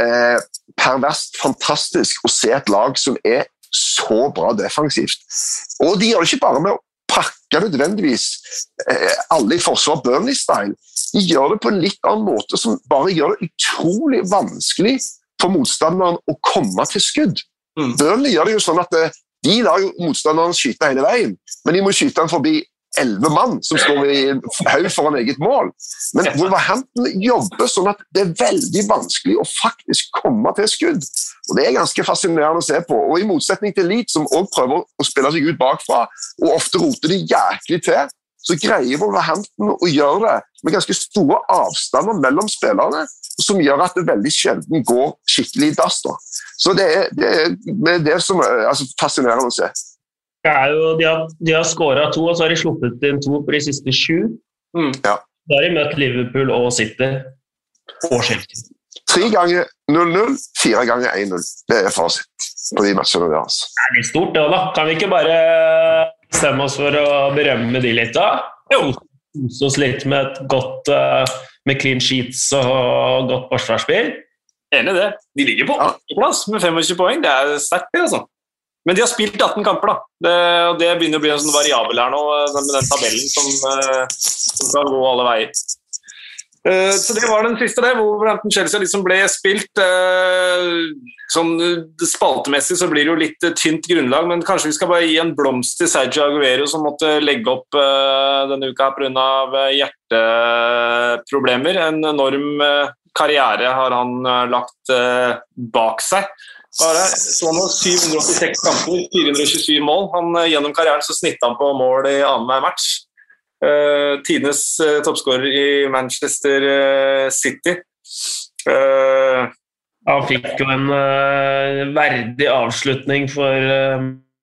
eh, perverst fantastisk å se et lag som er så bra defensivt. Og de gjør det ikke bare med å pakke nødvendigvis eh, alle i forsvar Burnley-style. De gjør det på en litt annen måte som bare gjør det utrolig vanskelig for motstanderen å komme til skudd. Mm. Burnley gjør det jo sånn at eh, de lar jo motstanderen skyte hele veien, men de må skyte den forbi elleve mann som står i haug foran eget mål. Men Wolverhampton jobber sånn at det er veldig vanskelig å faktisk komme til skudd. Og Det er ganske fascinerende å se på. Og I motsetning til Leeds, som også prøver å spille seg ut bakfra, og ofte roter de jæklig til, så greier Wolverhampton å gjøre det med ganske store avstander mellom spillerne, som gjør at det veldig sjelden går skikkelig i dass. Så det er det, er det som er altså, fascinerende å se. Jo, de har, de har skåra to, og så har de sluppet inn to på de siste sju. Mm. Ja. Da har de møtt Liverpool og City og Chelsea. Tre ganger 0-0, fire ganger 1-0. Det er fasit på de matchene deres. Det er litt stort, det òg, da. Kan vi ikke bare stemme oss for å berømme de litt, da? Jo. Kose oss litt med et godt uh, med clean sheets og godt forsvarsspill. Enig i det. De ligger på åttendeplass ja. med 25 poeng. Det er sterkt, det, altså. Men de har spilt 18 kamper, da. Det, og det begynner å bli en sånn variabel her nå, eh, med den tabellen som, eh, som kan gå alle veier. Uh, så Det var den siste, det. Wolverhampton-Chelsea liksom ble spilt. Sånn Spaltemessig så blir det jo litt tynt grunnlag, men kanskje vi skal bare gi en blomst til Sergio Aguero, som måtte legge opp denne uka pga. hjerteproblemer. En enorm karriere har han lagt bak seg. Bare så nå 786 kamper, 427 mål. Han, eh, gjennom karrieren så snitta han på mål i annenhver match. Uh, Tidenes uh, toppskårer i Manchester uh, City. Uh, han fikk jo en verdig avslutning for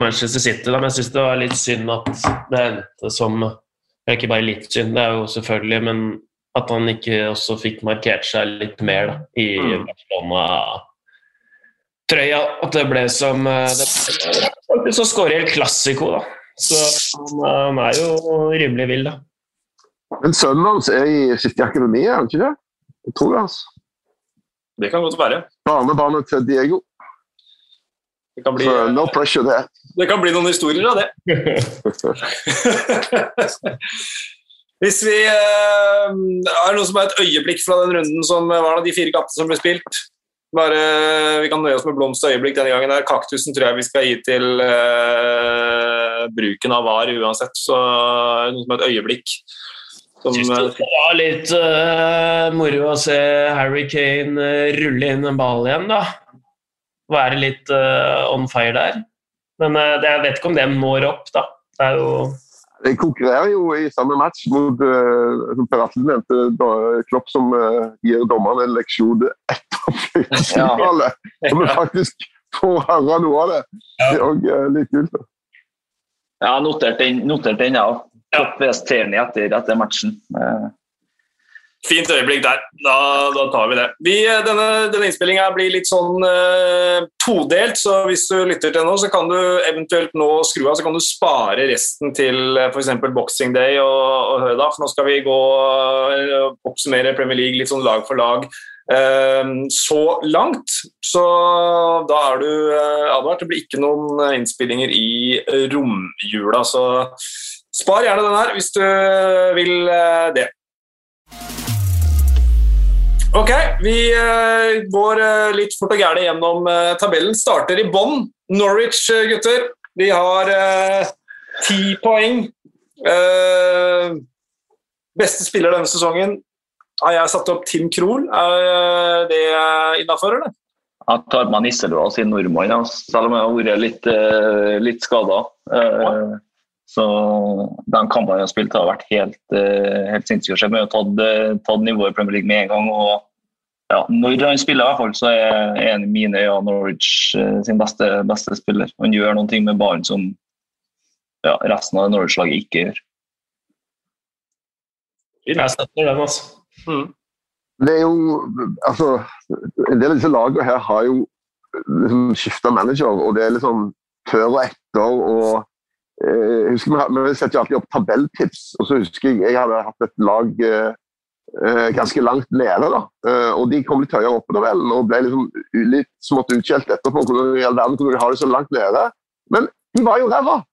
Manchester City, da, men jeg syns det var litt synd at det endte som Ikke bare litt synd, det er jo selvfølgelig, men at han ikke også fikk markert seg litt mer da, i mm. Barcelona trøya at det ble som det ble. Så skårer El Classico, da. Så han, er jo rimelig vill, da. Men sønnen hans er i City Akademi, er han ikke det? Jeg tror det. altså. Det kan godt være. Barnebarnet til Diego. Det kan bli, Så no pressure there. Det kan bli noen historier av det. *laughs* Hvis vi Er det noe som er et øyeblikk fra den runden som var det de fire kattene som ble spilt? Bare, vi kan nøye oss med blomst og øyeblikk denne gangen. Der. Kaktusen tror jeg vi skal gi til eh, bruken av VAR uansett. Så noe som et øyeblikk. Som, det var litt uh, moro å se Harry Kane rulle inn en ball igjen, da. Være litt uh, on fire der. Men uh, jeg vet ikke om det når opp, da. Det er jo de konkurrerer jo i samme match mot uh, som Per Atle nevnte, da, Klopp som uh, gir dommerne en leksjon etter finalen. Ja. vi faktisk får høre noe av det. Det er òg uh, litt kult. Ja, notert den, notert den ja. Klopp viste etter, etter matchen. Fint øyeblikk der. Da, da tar vi det. Vi, denne denne innspillinga blir litt sånn eh, todelt, så hvis du lytter til nå, så kan du eventuelt nå skru av, så kan du spare resten til uh, f.eks. Boxing Day og, og Høda, for nå skal vi gå uh, oppsummere Premier League litt sånn lag for lag. Så langt, så da er du advart. Det blir ikke noen innspillinger i romjula, så spar gjerne den her hvis du vil det. Ok, vi uh, går uh, litt fort og gærent gjennom uh, tabellen. Starter i bånn. Norwich, gutter. De har ti poeng. beste spiller denne sesongen har jeg satt opp Tim Krohl. Er det innafor, eller? Jeg tar med Nisselråd sin nordmann, selv om jeg har vært litt, litt skada. Så den kampen jeg har spilt, har vært helt, helt sinnssykt. Vi har tatt, tatt nivået i Premier League med en gang. og ja, når han spiller, i hvert fall, så er en i mine øyne Norwich eh, sin beste, beste, spiller. Han gjør noen ting med ballen som ja, resten av Norwich-laget ikke gjør. Jeg støtter den, altså. Mm. Det er jo altså, En del av disse lagene her har jo liksom skifta manager, og det er liksom før og etter. og eh, jeg husker Vi, vi setter jo alltid opp tabelltips, og så husker jeg jeg hadde hatt et lag eh, Eh, ganske langt nede. da. Eh, og De kom litt høyere opp på tabellen og ble liksom litt smått utskjelt etterpå. Hvordan i all verden kunne de ha det så langt nede? Men de var jo ræva!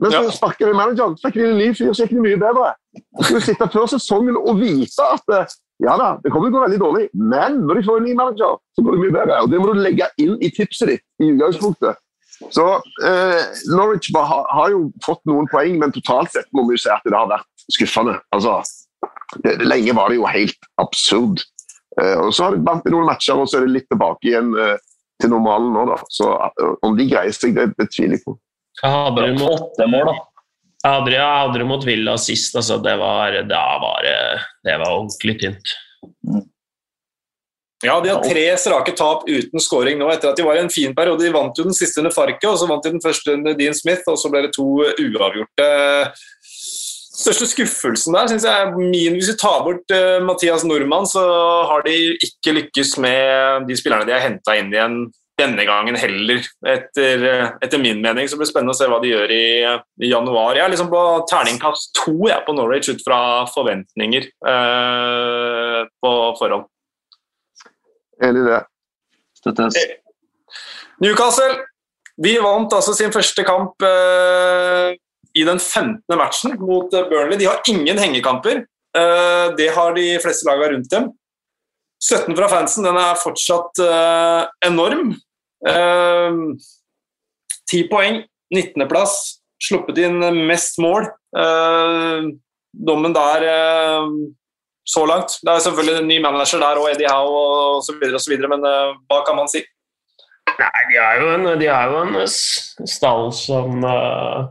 Men så ja. sparka de manageren, så fikk de en ny fyr, så gikk det mye bedre. Så skulle sitte før sesongen og vite at eh, ja da, det kommer til å gå veldig dårlig, men når de får en ny manager, så går det mye bedre. Og Det må du legge inn i tipset ditt i utgangspunktet. Så eh, Norwich har, har, jo fått noen poeng, men totalt sett må vi jo si at det har vært skuffende. Altså, Lenge var det jo helt absurd. Eh, og Så har de vant noen matcher, og så er det litt tilbake igjen eh, til normalen nå. da. Så eh, Om de greier seg, det, det tviler jeg på. Jeg hadde det mot åtte mål, da. Jeg hadde, jeg hadde det mot Villa sist. altså Det var, det var, det var ordentlig tynt. Ja, De har tre strake tap uten scoring nå, etter at de var i en fin periode. De vant jo den siste under Farke, og så vant de den første under Dean Smith, og så ble det to uavgjorte største skuffelsen der syns jeg er min Hvis vi tar bort uh, Mathias Nordmann, så har de ikke lykkes med de spillerne de har henta inn igjen denne gangen heller, etter, etter, min mening. Så blir det spennende å se hva de gjør i, i januar. Jeg er liksom på terningkast to jeg, på Norwich ut fra forventninger uh, på forhånd. Enig i det. Støttes. Newcastle vi vant altså sin første kamp i den 15. matchen mot eh, Burnley. De har ingen hengekamper. Eh, det har de fleste lagene rundt dem. 17 fra fansen den er fortsatt eh, enorm. 10 poeng, 19.-plass. Sluppet inn mest mål. Dommen der så langt. Det er selvfølgelig en ny manager der og Eddie Howe så videre, men hva kan man si? Nei, de har jo en, de har jo en stall som uh,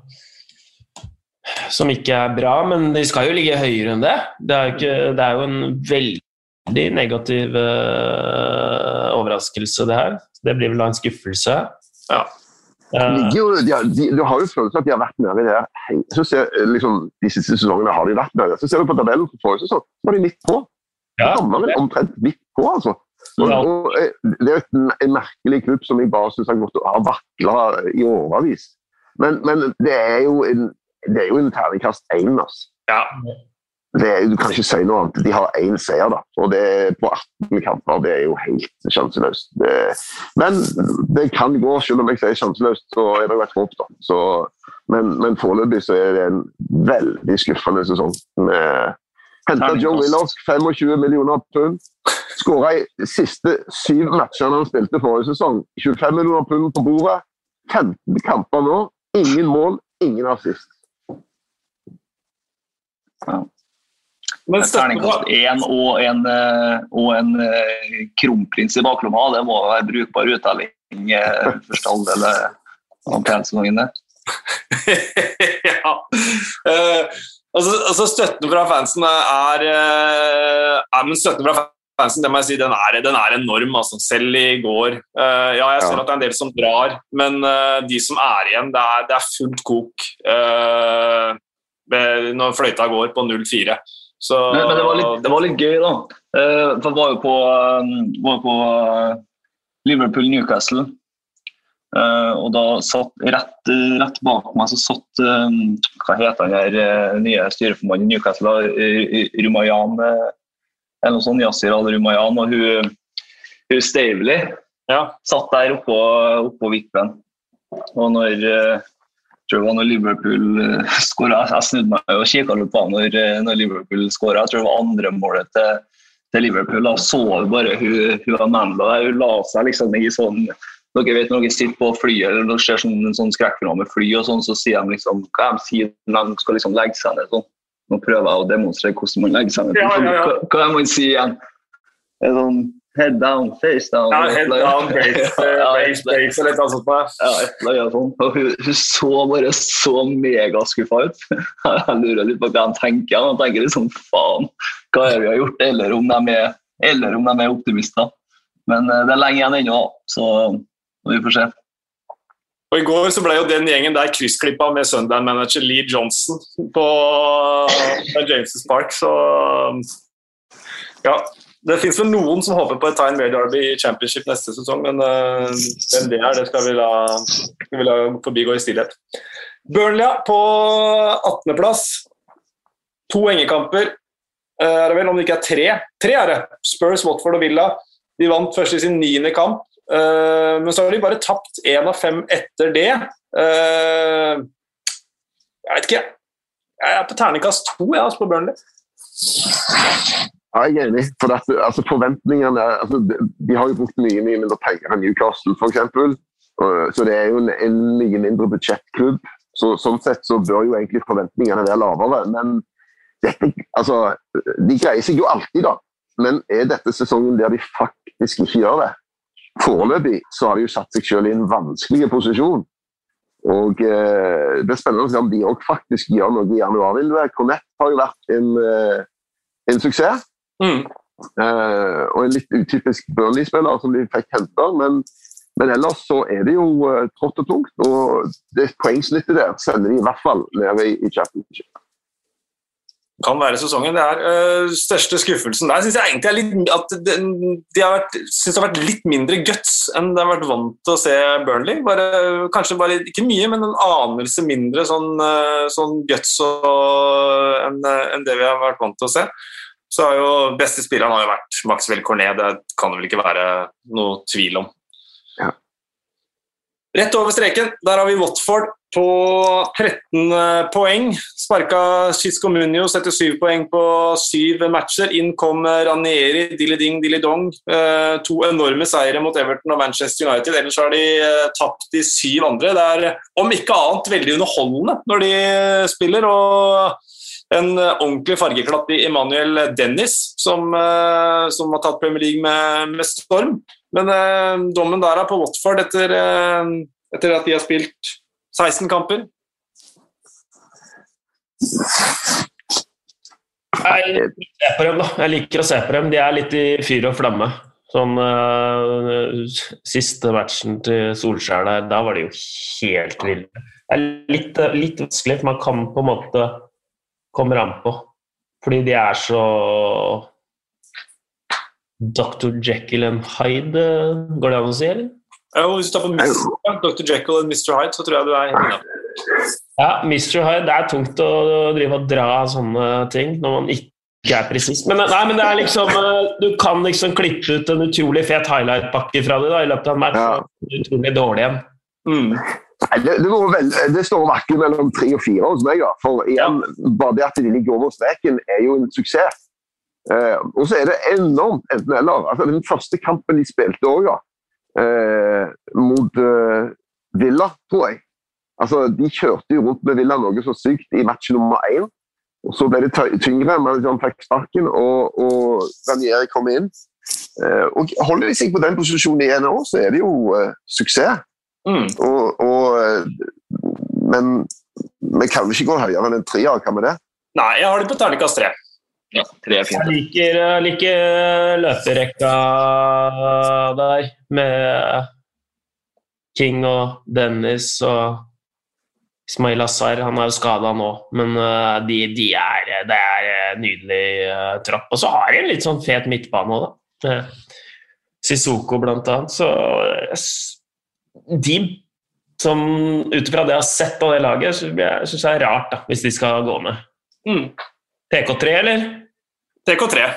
som ikke er bra, men de skal jo ligge høyere enn det. Det er jo, ikke, det er jo en veldig negativ uh, overraskelse, det her. Det blir vel da en skuffelse. Ja. Uh, jo, de har, de, du har jo følelsen at de har vært nede i det så ser, liksom, De siste sesongene har de vært nede. Så ser du på tabellen for forrige sesong, så var de midt på. Ja. De omtrent midt på, altså. Og, og, eh, det er jo en merkelig klubb som jeg bare syns har vakla i årevis. Men, men, det er jo en det er jo en terningkast én. Altså. Ja. Du kan ikke si noe annet. De har én seier, da. og det på 18 kamper. Det er jo helt sjanseløst. Men det kan gå, selv om jeg sier sjanseløst, så er det jo et håp. da. Så, men, men foreløpig så er det en veldig skuffende sesong. Henta Joe Willoch 25 millioner pund. Skåra i siste syv matchene han spilte forrige sesong. 25 millioner pund på bordet. 15 kamper nå. Ingen mål, ingen assist. Ja. Men Terningkast én og en, eh, og en uh, kronprins i baklomma, det må være brukbar uttelling for første halvdel av PL-sesongen. *laughs* ja. Uh, altså, altså, Støtten fra fansen er, er men støtten fra fansen det må jeg si, den er, den er enorm. Altså. Selv i går. Uh, ja, jeg ser ja. at det er en del som drar, men uh, de som er igjen, det er, det er fullt kok. Uh, når fløyta går på 0-4. Men, men det, var litt, det, var litt, gøy, da. Uh, for var jo på, um, var på uh, Liverpool-Newcastle. Uh, og da satt rett, rett, bak meg så satt um, Hva heter han her uh, nye styreformannen i Newcastle? Rumayan eller noe sånt. Yasir al-Rumayan. Og hun, hun Stavely ja. satt der oppå, oppå vippen. Og når tror det var når Liverpool eh, *laughs* skåra. Jeg snudde meg og kikka litt på når, eh, når Liverpool skåra. Jeg tror det var andre målet til, til Liverpool. Da så vi bare hun, hun Amanda der, hun la seg liksom i sånn dere vet Når dere sitter på flyet eller dere skjer sånn, en sånn skrekkfilm med fly, og sånn, så sier de liksom hva de sier når de skal liksom legge seg ned. sånn. Nå prøver jeg å demonstrere hvordan man legger seg ned. Hva, hva det man sier igjen? Det er sånn Head down, face down. Ja, head down, brace, face, *laughs* brace, brace eller noe sånt. Ja, et eller annet sånt. Og hun, hun så bare så megaskuffa ut. *laughs* Jeg lurer litt på hva de tenker. De tenker liksom faen, hva er vi har gjort? Eller om de er, eller om de er optimister. Men eh, det er lenge igjen ennå, så vi får se. Og I går så ble jo den gjengen der kryssklippa med Sundan-manager Lee Johnson på, på James' Park, så ja. Det fins vel noen som håper på et tegn mer Derby i Championship neste sesong, men uh, hvem det er, det skal vi la, skal vi la forbigå i stillhet. Burnley på 18.-plass. To hengekamper. Uh, er det vel, om det ikke er tre? Tre er det. Spurs, Watford og Villa. De vant først i sin niende kamp. Uh, men så har de bare tapt én av fem etter det. Uh, jeg vet ikke. Jeg er på terningkast to jeg, altså på Burnley. Ja, jeg er enig. For at, altså, forventningene altså, de, har jo brukt mye mye mindre penger enn Newcastle, f.eks. Så det er jo en, mye mindre budsjettklubb. Så, sånn sett så bør jo egentlig forventningene være lavere. Men dette, altså, de greier seg jo alltid, da. Men er dette sesongen der de faktisk ikke gjør det? Foreløpig så har de jo satt seg selv i en vanskelig posisjon. Og eh, Det er spennende å se om de òg faktisk gjør noe i januarvinduet. Cornett har jo vært en, eh, en suksess. Mm. Eh, og en litt utypisk Burnley-spiller som de fikk henta. Men, men ellers så er det jo uh, trått og tungt. Og det poengsnittet der sender de i hvert fall nede i, i championship. Kan være sesongen. Det er uh, største skuffelsen der syns jeg egentlig er litt at de, de har vært, synes det har vært litt mindre guts enn de har vært vant til å se Burnley. Bare, kanskje bare ikke mye, men en anelse mindre sånn, uh, sånn guts enn enn det vi har vært vant til å se. Så har jo beste spilleren har jo vært Maxwell Cornet, det kan det vel ikke være noe tvil om. Ja. Rett over streken, der har vi Watford på 13 poeng. Sparka Cisco Munio, 77 poeng på syv matcher. Inn kom Ranieri, Dilly-Ding, Dilly-Dong. Eh, to enorme seire mot Everton og Manchester United. Ellers har de eh, tapt de syv andre. Det er om ikke annet veldig underholdende når de spiller. og en eh, ordentlig fargeklatt i Emanuel Dennis, som, eh, som har tatt Premier League med, med storm. Men eh, dommen der er på Watford etter, eh, etter at de har spilt 16 kamper. Jeg liker å se på dem, da. Jeg liker å se på dem. De er litt i fyr og flamme. Sånn uh, Siste matchen til Solskjær der, da var de jo helt ville. Det er litt, litt vanskelig, for man kan på en måte komme an på. Fordi de er så Dr. Jekyll and Hyde, går det an å si, eller? Ja, hvis du tar på Mr. Dr. Jekyll and Mr. Hyde, så tror jeg du er helt. Ja, Mr. Hyde, det er tungt å drive og dra sånne ting når man ikke er presis. Men, nei, men det er liksom eh, Du kan liksom klippe ut en utrolig fet highlight-pakke fra det da, i løpet av en match. Ja. Utrolig dårlig en. Mm. Det, det, går vel, det står vakkert mellom tre og fire hos meg. Ja. For igjen, bare det at de ligger over streken, er jo en suksess. Eh, og så er det enormt enten-eller. Altså, den første kampen de spilte òg, ja. Eh, mot eh, Villa, tror jeg. Altså, De kjørte jo rundt med Villa noe så sykt i match nummer én. Og Så ble det tyngre, tyngre. Manageren fikk sparken, og, og Ranieri kom inn. Eh, og Holder de seg på den posisjonen igjen nå, så er det jo eh, suksess. Mm. Og, og, eh, men vi kan vel ikke gå høyere enn en treer, kan vi det? Nei, jeg har det på terningkast tre. Ja, tre er fint. Jeg liker, liker løperekka der med King og Dennis og Ismail Azar, Han er jo skada nå, men eh, de, de er, det er en nydelig trapp. Og så har de en litt sånn fet midtbane òg, da. Sissoko blant annet. Så eh, de som ut ifra det jeg har sett av det laget, syns jeg synes det er rart da, hvis de skal gå ned. Mm. TK3, eller? TK3.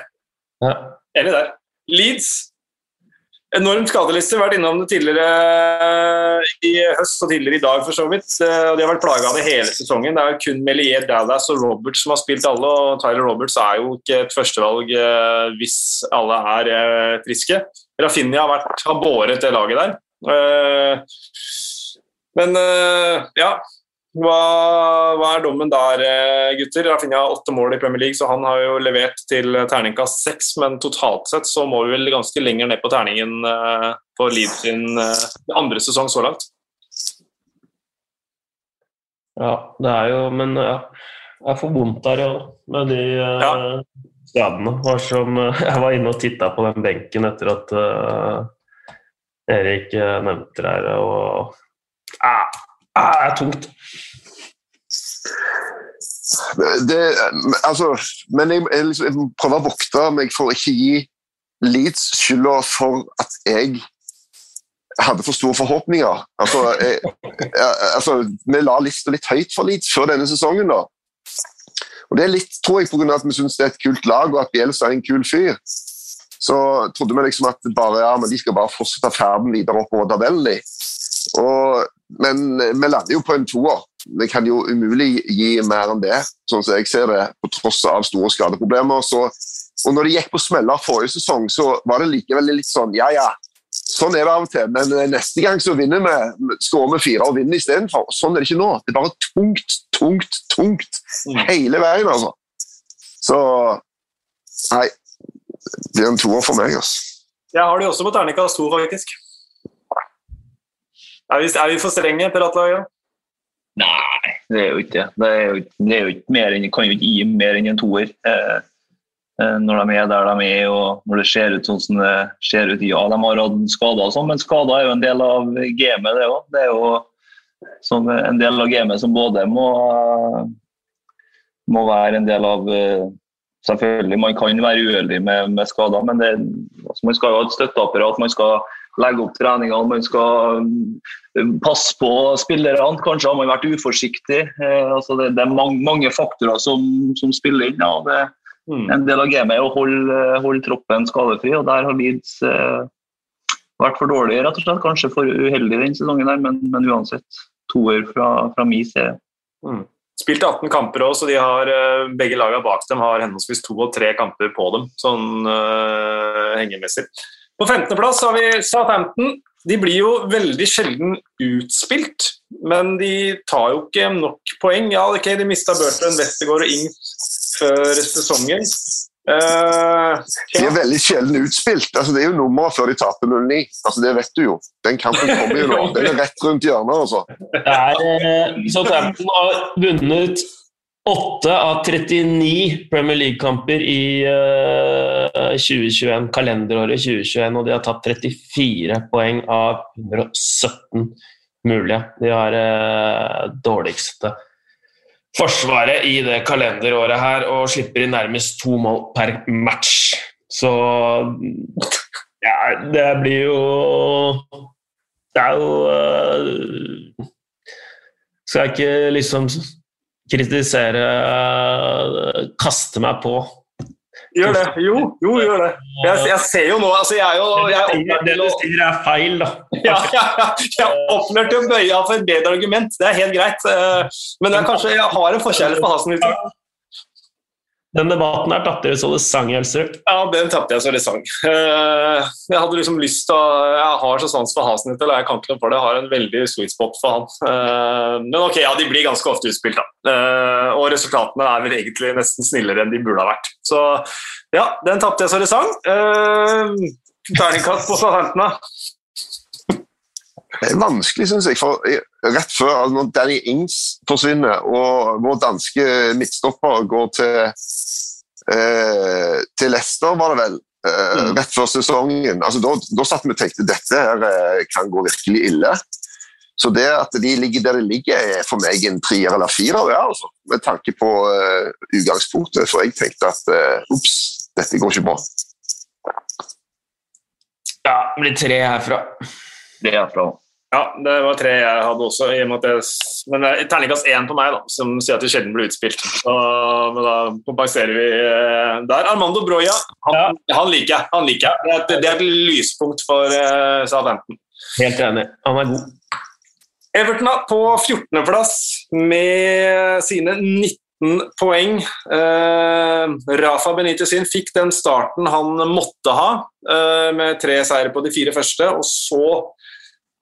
Ja. Enig der. Leeds enormt skadeliste. Vært innom det tidligere i høst og tidligere i dag, for så vidt. Eh, og De har vært plaga av det hele sesongen. Det er jo kun Melier, Dallas og Roberts som har spilt alle. og Tyler Roberts er jo ikke et førstevalg eh, hvis alle er eh, friske. Rafinha har, vært, har båret det laget der. Men ja, hva, hva, er dommen der, eh, gutter? Rafinha har åtte mål i Premier League, så han har jo levert til terningkast seks. Men totalt sett så må vi vel ganske lenger ned på terningen for på Leeds sin uh, andre sesong så langt. Ja, det er jo Men ja, jeg får vondt der, ja, med de uh, ja. skadene. Var som, *laughs* jeg var inne og titta på den benken etter at Erik nevnte det her, og ah, ah, det er tungt. Det, altså, men jeg, jeg, liksom, jeg, prøver å vokte meg for å ikke gi Leeds skylda for at jeg hadde for store forhåpninger. Altså, jeg, altså, vi la lista litt høyt for Leeds før denne sesongen. da. Og Det er litt, tror jeg, pga. at vi syns det er et kult lag og at Bjelstad er en kul fyr. Så trodde vi liksom at bare, ja, men de skal bare fortsette ferden videre oppover tabellen. Men vi lander jo på en toer det kan jo umulig gi mer enn det, sånn som jeg ser det, på tross av store skadeproblemer. Så, og når det gikk på smeller forrige sesong, så var det likevel litt sånn ja, ja. Sånn er det av og til, men eh, neste gang så vinner vi, skårer vi fire og vinner istedenfor. Sånn er det ikke nå. Det er bare tungt, tungt, tungt mm. hele veien, altså. Så Nei. Det blir en toer for meg, altså. Jeg har de også på terningkast to, faktisk. Er vi, er vi for strenge, piratlaget? Nei, det er jo ikke det. Det, er jo, det er jo ikke mer enn, kan jo ikke gi mer enn en toer. Eh, eh, når de er der de er og når det ser ut sånn som det ser ut. Ja, de har hatt skader, og sånn, men skader er jo en del av gamet, det òg. Det er jo som en del av gamet som både må, må være en del av eh, Selvfølgelig, man kan være uheldig med, med skader, men det, altså, man skal jo ha et støtteapparat. Man skal legge opp treningene, man skal um, passe på spillerne. Kanskje har man vært uforsiktig. Eh, altså det, det, er mange, mange faktorer som, som, spiller inn. Ja. Det, mm. En del av gamet er å holde, holde, troppen skadefri, og der har Leeds eh, vært for dårlig, rett og slett. Kanskje for uheldig den sesongen, der, men, men uansett. Toer fra, fra min side. Mm. Spilt 18 kamper òg, så har, eh, begge lagene bak dem har henholdsvis to og tre kamper på dem, sånn uh, hengemessig. På 15.-plass har vi Southampton. De blir jo veldig sjelden utspilt, men de tar jo ikke nok poeng. Ja, ok, de mista Burton, Westergård og Ings før sesongen. Uh, ja. De er veldig sjelden utspilt. Altså, det er jo nummeret før de taper 0-9. Altså, det vet du jo. Den kampen kommer jo nå. *laughs* Den er rett rundt hjørnet. Altså. Uh, Southampton har vunnet 8 av 39 Premier League-kamper i uh, eh, 2021, kalenderåret 2021, og de har tatt 34 poeng av 117 mulige. De har uh, dårligste forsvaret i det kalenderåret her og slipper inn nærmest to mål per match. Så ja, det blir jo Det er jo uh, Skal jeg ikke liksom kritisere Kaste meg på. Gjør det. Jo, jo gjør det. Jeg, jeg, ser jo nå altså jeg er jo, jeg Det du sier er feil, da. Ja, ja, ja. Jeg er opplært til å bøye av for et bedre argument. Det er helt greit. Eh, men jeg, kanskje jeg har en forkjærlighet for Hasen. Den debatten her tapte dere så det sang, Elser. Ja, den tapte jeg så det sang. Eh, jeg hadde liksom lyst til å Jeg har så sans for Hasenhyttel, og jeg kan ikke noe for det. Jeg har en veldig sweet spot for han. Eh, men ok, ja, de blir ganske ofte utspilt, da. Eh, og resultatene er vel egentlig nesten snillere enn de burde ha vært. Så ja, den tapte jeg så det sang. Terningkast på Southampton, da. Det er vanskelig, syns jeg. for Rett før altså når Danny Ings forsvinner og vår danske midtstopper går til eh, til Leicester, var det vel, eh, mm. rett før sesongen. Altså, da, da satt vi og tenkte dette her eh, kan gå virkelig ille. Så det at de ligger der de ligger, er for meg en trier eller firer, ja, altså. med tanke på eh, utgangspunktet. For jeg tenkte at ops, uh, dette går ikke bra. Ja, det blir tre herfra. Det er herfra. Ja, det var tre jeg hadde også. i og med at jeg, men det er terningkast én på meg, da, som sier at det sjelden blir utspilt. Så, men da kompenserer vi eh, der. Armando Broya, han, Ja. han liker jeg. Han liker jeg. Det, et- det er et lyspunkt for uh, Southampton. Helt enig. Han er god. Everton er på 14.-plass med sine 19 poeng. Uh, Rafa Benitez sin fikk den starten han måtte ha, uh, med tre seire på de fire første. Og så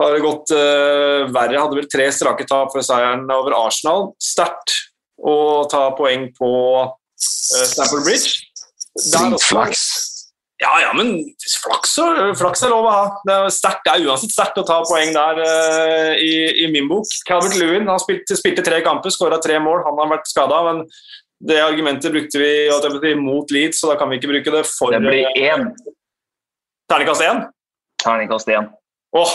har det gått uh, verre. Hadde vel tre strake tap før seieren over Arsenal. Sterkt å ta poeng på uh, Stamford Bridge. Flaks. Ja, ja, men flaks, flaks er lov å ha. Det er, sterkt, det er uansett sterkt å ta poeng der uh, i, i min bok. Calvert Lewin han spilte, spilte tre kamper, skåra tre mål. Han har vært skada, men det argumentet brukte vi mot Leeds, så da kan vi ikke bruke det for Det blir én terningkast én. terningkast én. Åh,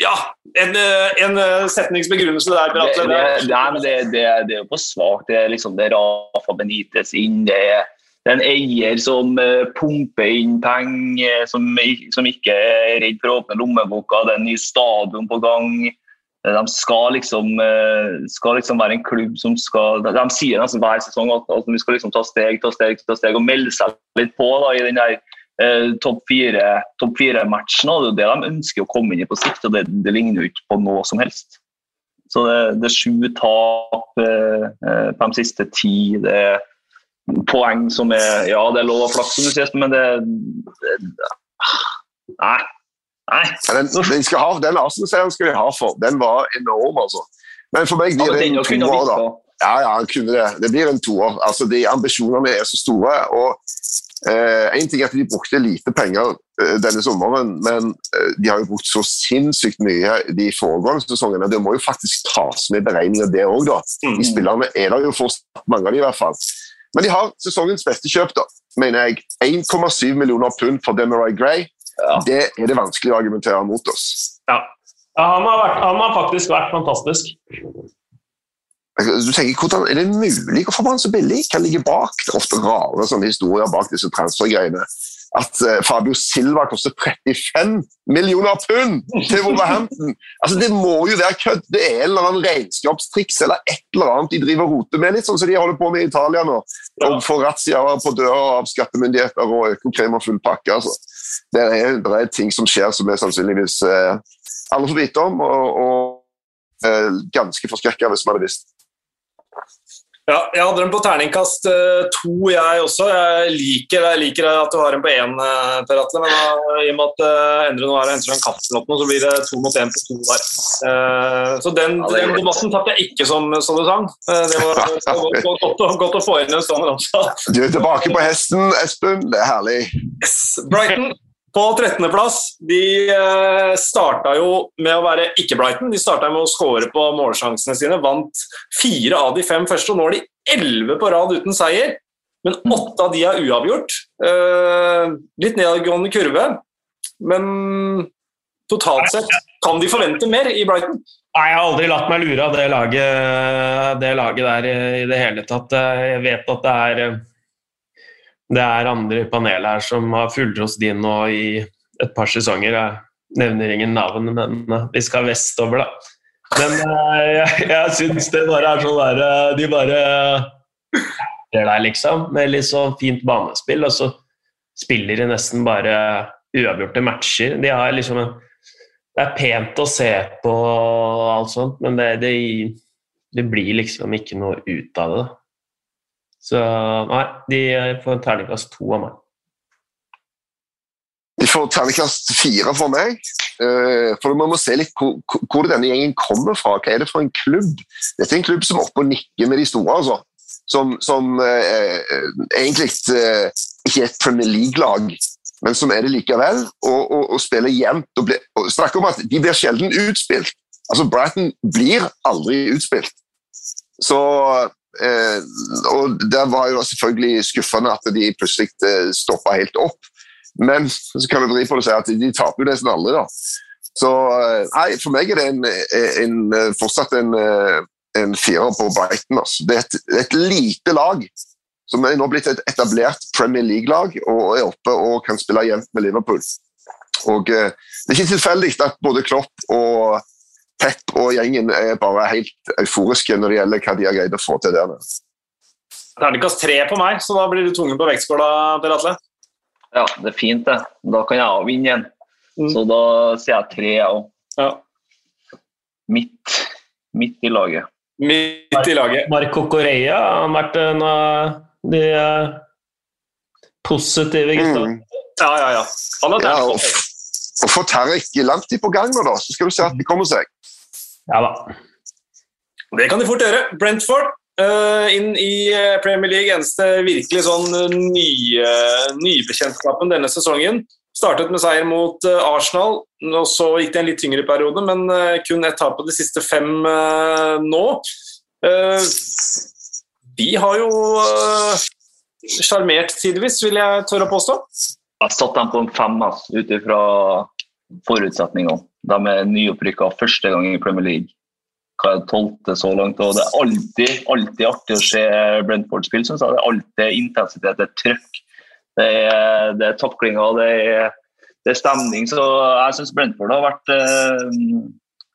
ja! En, eh, en eh, setningsbegrunnelse der, Det, Det, det, nei, men det, det, det er jo for svakt. Det er liksom det Rafa Benitez inn. Det er, det er en eier som eh, pumper inn penger, som, som ikke er redd for å åpne lommeboka. Det er en ny stadion på gang. De skal liksom, skal liksom være en klubb som skal De, de sier nesten hver sesong at, at vi skal liksom ta steg, ta steg, ta steg og melde seg litt på da, i den der eh, topp fire- topp fire-matchen. og Det er det de ønsker å komme inn i på sikt, og det, det ligner jo ikke på noe som helst. Så det, det er sju tap eh, eh, på de siste ti. Det er poeng som er Ja, det er lov som du sier, men det, det Nei. Nei. Den, de skal ha, den Arsenal-serien skal vi ha for. Den var enorm, altså. Men for meg blir det en toer, da. Ja, ja, han kunne det. Det blir en toer. Altså, de ambisjonene er så store. og Én ting er at de brukte lite penger eh, denne sommeren, men eh, de har jo brukt så sinnssykt mye de foregående sesongene. Det må jo faktisk tas med i beregninga, det òg, da. Mm. De spillerne er der jo fortsatt, mange av de i hvert fall. Men de har sesongens beste kjøp, da, mener jeg. 1,7 millioner pund for Demarai Gray. Ja. Det er det vanskelig å argumentere mot oss. Ja. Ja, han, har vært, han har faktisk vært fantastisk. Du tenker, hvordan Er det mulig? Hvorfor var han så billig? Hva ligger bak? Det er ofte rare sånne historier bak disse transfergreiene. At uh, Fabio Silva koster 35 millioner pund til Wolverhampton! altså, det må jo være kødd! Det er en eller annen regnskapstriks eller et eller annet de driver og roter med, litt sånn som de holder på med i Italia nå. Og får razziaer på døra av skattemyndigheter og Økokrim og full pakke. altså. Det er, det er ting som skjer som er sannsynligvis uh, alle får vite om, og, og uh, ganske forskrekka hvis man hadde visst. Ja, jeg hadde den på terningkast eh, to, jeg også. Jeg liker, jeg liker at du har den på én, eh, Per Atle, men da, i og med at uh, Endre nå er og henter en kaffe, så blir det to mot én på to der. Eh, så den, Ja, den debatten tapte jeg ikke som, som du sang. Eh, det var, det var godt, godt, godt å få inn en sånn ramsa. Du er tilbake på hesten, Espen. Det er herlig. Yes. Brighton på 13.-plass. De eh, starta jo med å være ikke Brighton. De starta med å score på målsjansene sine. Vant fire av de fem første, og nå er de elleve på rad uten seier. Men åtte av de er uavgjort. Eh, litt nedadgående kurve. Men totalt sett kan de forvente mer i Brighton. Nei, Jeg har aldri latt meg lure av det laget, det laget der i det hele tatt. Jeg vet at det er det er andre i panelet her som har oss inn nå i et par sesonger. Jeg nevner ingen navn, men vi skal vestover, da. Men eh, jeg, jeg syns det bare er sånn der eh, De bare er der, liksom, med litt sånn fint banespill, og så spiller de nesten bare uavgjorte matcher. De har liksom en det er pent å se på og alt sånt, men det, det, det blir liksom ikke noe ut av det. Så nei, de får en terningkast to av meg. De får terningkast fire for meg. Eh, For Man må se litt hvor, hvor denne gjengen kommer fra. Hva er det for en klubb? Dette er en klubb som er oppe og nikker med de store. altså. Som, som eh, egentlig eh, ikke er et Premier League-lag, men som er det likevel. Og, og, og spiller jevnt. Og, og snakker om at de blir sjelden utspilt. Altså Brighton blir aldri utspilt. Så eh, Og det var jo selvfølgelig skuffende at de plutselig eh, stoppa helt opp. Men så kan du vri på det og si at de taper jo nesten aldri, da. Så eh, nei, for meg er det en, en, fortsatt en, eh, en firer på Brighton. Altså. Det, er et, et lite lag som er nå blitt et etablert Premier League-lag og er oppe og kan spille jevnt med Liverpool. Og eh, Det er ikke tilfeldig at både Klopp og Pep og gjengen er bare helt euforiske når det gjelder hva de har greid å få til der. Terningkast tre på meg, så da blir du tvungen på vektskåla, Per Atle. Ja, det er fint, det. Da kan jeg avvinne igjen. Mm. Så da sier jeg tre, jeg òg. Ja. Midt, midt i laget. Midt i laget. Marco Correa har vært en av de eh, positive gutta. Mm. Ja, ja, ja. Han har Ja, og, og få Terrik langt i på gang nå, da, så skal du se at de kommer seg. Ja da. Det kan de fort gjøre. Brentford uh, inn i eh, Premier League. Eneste virkelig sånn eh, nye, nybekjentskapen denne sesongen. Startet med seier mot uh, Arsenal, og så gikk det en litt tyngre periode, men uh, kun ett tap på de siste fem eh, nå. De har jo sjarmert tidvis, vil jeg tørre å påstå. Jeg har satt dem på en fem ass, ut ifra forutsetningene. De er nyopprykka første gang i Premier League. Hva er tolvte så langt? og Det er alltid, alltid artig å se Brentford spille. syns jeg. Det er alltid intensitet, det er trøkk, det er, det er taklinger, det er, det er stemning. Så jeg syns Brentford har vært, eh,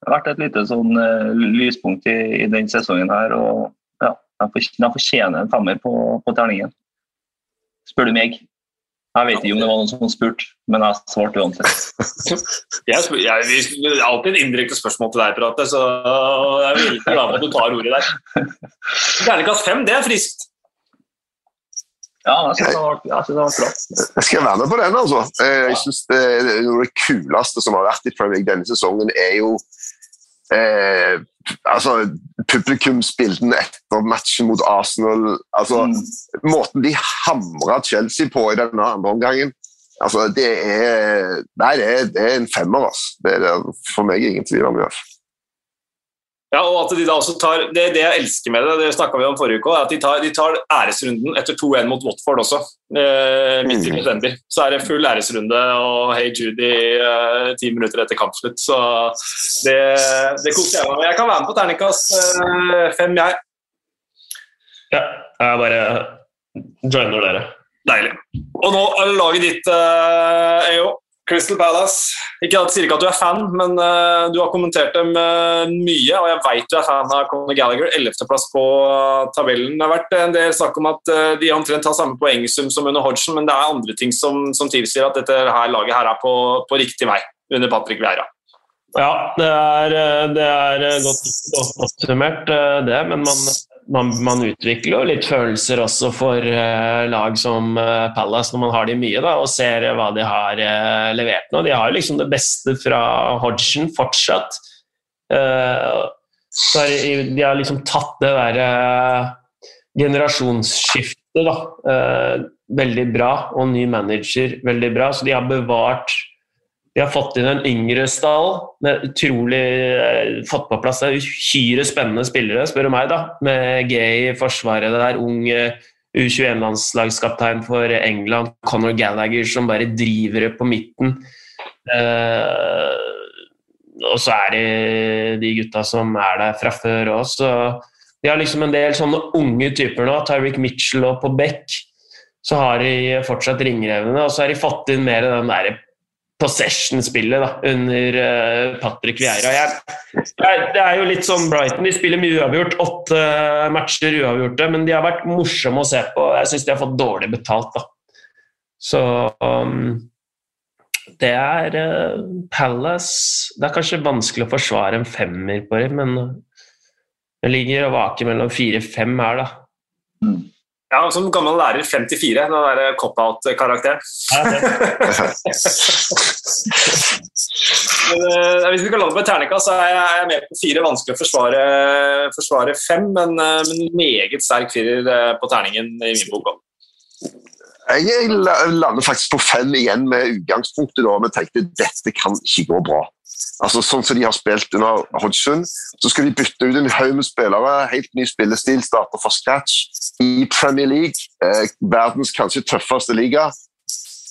har vært et lite sånn eh, lyspunkt i, i den sesongen her. og ja, de fortjener en femmer på, på terningen, spør du meg. Jeg vet ikke om det var noen som spurte, men jeg svarte uansett. *laughs* Jeg, spør, jeg, vi- det er alltid en indirekte spørsmål til deg, Prate, så jeg er veldig glad for at du tar ordet der. Terningkast fem, det er friskt. Ja, jeg syns det var, jeg synes det var bra. Jeg skal være med på den, altså. Eh, Jeg synes det, det, noe av det kuleste som har vært i Premier League denne sesongen, er jo eh, altså, publikumsbildene etter matchen mot Arsenal. Altså, Mm. Måten de hamra Chelsea på i denne andre omgangen. Altså, det er Nei, det er, det er en femmer, altså. Det er det for meg ingen tvil om. fall. Ja, og at de da også tar, Det det jeg elsker med det, det snakka vi om forrige uke, er at de tar, de tar æresrunden etter 2-1 mot Watford også. Eh, midt i Mhm. desember. Så er det full æresrunde og Hey Judy eh, ti minutter etter kampslutt. Så det, det koser jeg meg med. Jeg kan være med på terningkast eh, fem, jeg. Ja, jeg bare joiner dere. Deilig. Og nå er det laget ditt, EO. Crystal Palace. Ikke at, sier ikke at du er fan, men uh, du har kommentert dem uh, mye, og jeg vet du er fan av Conor Gallagher. 11.-plass på uh, tabellen. Det har vært en del snakk om at de omtrent har samme poengsum som under Hodgson, men det er andre ting som, som tilsier at dette her laget her er på, på riktig vei under Patrick Vieira. Ja, det er, det er godt, oppsummert, det. Men man, man, man utvikler jo litt følelser også for uh, lag som uh, Palace når man har de mye, da, og ser uh, hva de har levert nå. De har jo liksom det beste fra Hodgson fortsatt. Er de, har liksom tatt det derre generasjonsskiftet, da. veldig bra, og ny manager veldig bra. Så de har bevart de har fått inn en yngre stall. Med utrolig eh, fått på plass uhyre spennende spillere, spør du meg. da, Med Gay i forsvaret der, ung eh, U21-landslagskaptein for England. Conor Gallagher som bare driver det på midten. Eh, og så er det de gutta som er der fra før òg, så de har liksom en del sånne unge typer nå. Tyrick Mitchell og på Beck. Så har de fortsatt ringrevene, og så har de fått inn mer den derre possession-spillet under eh, Patrick Vieira. Jeg, det er jo litt sånn Brighton, de spiller mye uavgjort. Åtte eh, matcher uavgjorte, men de har vært morsomme å se på. Jeg syns de har fått dårlig betalt, da. Så um, det er uh, Palace Det er kanskje vanskelig å forsvare en femmer på dem, men det ligger og vaker mellom fire-fem her, da. Ja, Som gammel lærer 54, den der cop-out-karakteren. Men, eh, hvis vi skal lande på et terningkast, så er jeg, er med på fire. Vanskelig å forsvare, forsvare fem, men, eh, men meget sterk firer eh, på terningen i min bok. også. Jeg lander faktisk på fem igjen med utgangspunktet da, vi tenkte dette kan ikke gå bra. Altså Sånn som de har spilt under Hodgson, så skal de bytte ut en haug med spillere. Helt ny spillestil, starte fra scratch i Premier League. Eh, verdens kanskje tøffeste liga.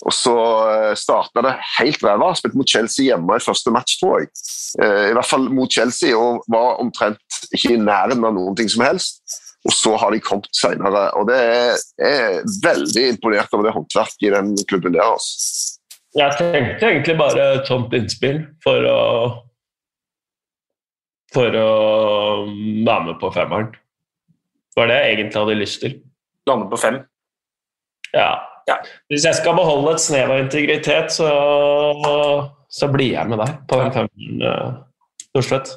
Og så eh, starta det helt ræva. Spilte mot Chelsea hjemme i første match, tror jeg. Eh, I hvert fall mot Chelsea, og var omtrent ikke i nærheten av noen ting som helst. Og så har de kommet senere. Og det er, er veldig imponert over det håndverket i den klubben der. Altså. Jeg tenkte egentlig bare et sånt innspill for å for å være med på femmeren. Det var det jeg egentlig hadde lyst til. Lande på fem. Ja. Ja. Hvis jeg skal beholde et snev av integritet, så, så blir jeg med deg på den femmeren, uh, Thorstvedt.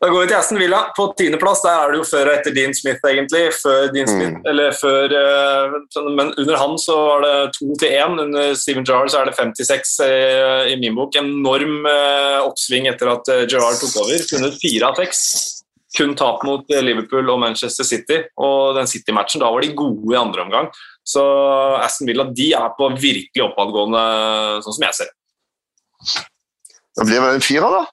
Da går vi til Aston Villa på tiendeplass. Der er det jo før og etter Dean Smith, egentlig. Før Dean Smith, Mm. eller før, eh, men under han så var det to til én. Under Steven Gerrard så er det 56 eh, i min bok. Enorm eh, oppsving etter at Gerrard tok over. Funnet fire av seks. Kun tap mot Liverpool og Manchester City. Og den City-matchen, da var de gode i andre omgang. Så Aston Villa de er på virkelig oppadgående, sånn som jeg ser det. Da blir det en firer, da.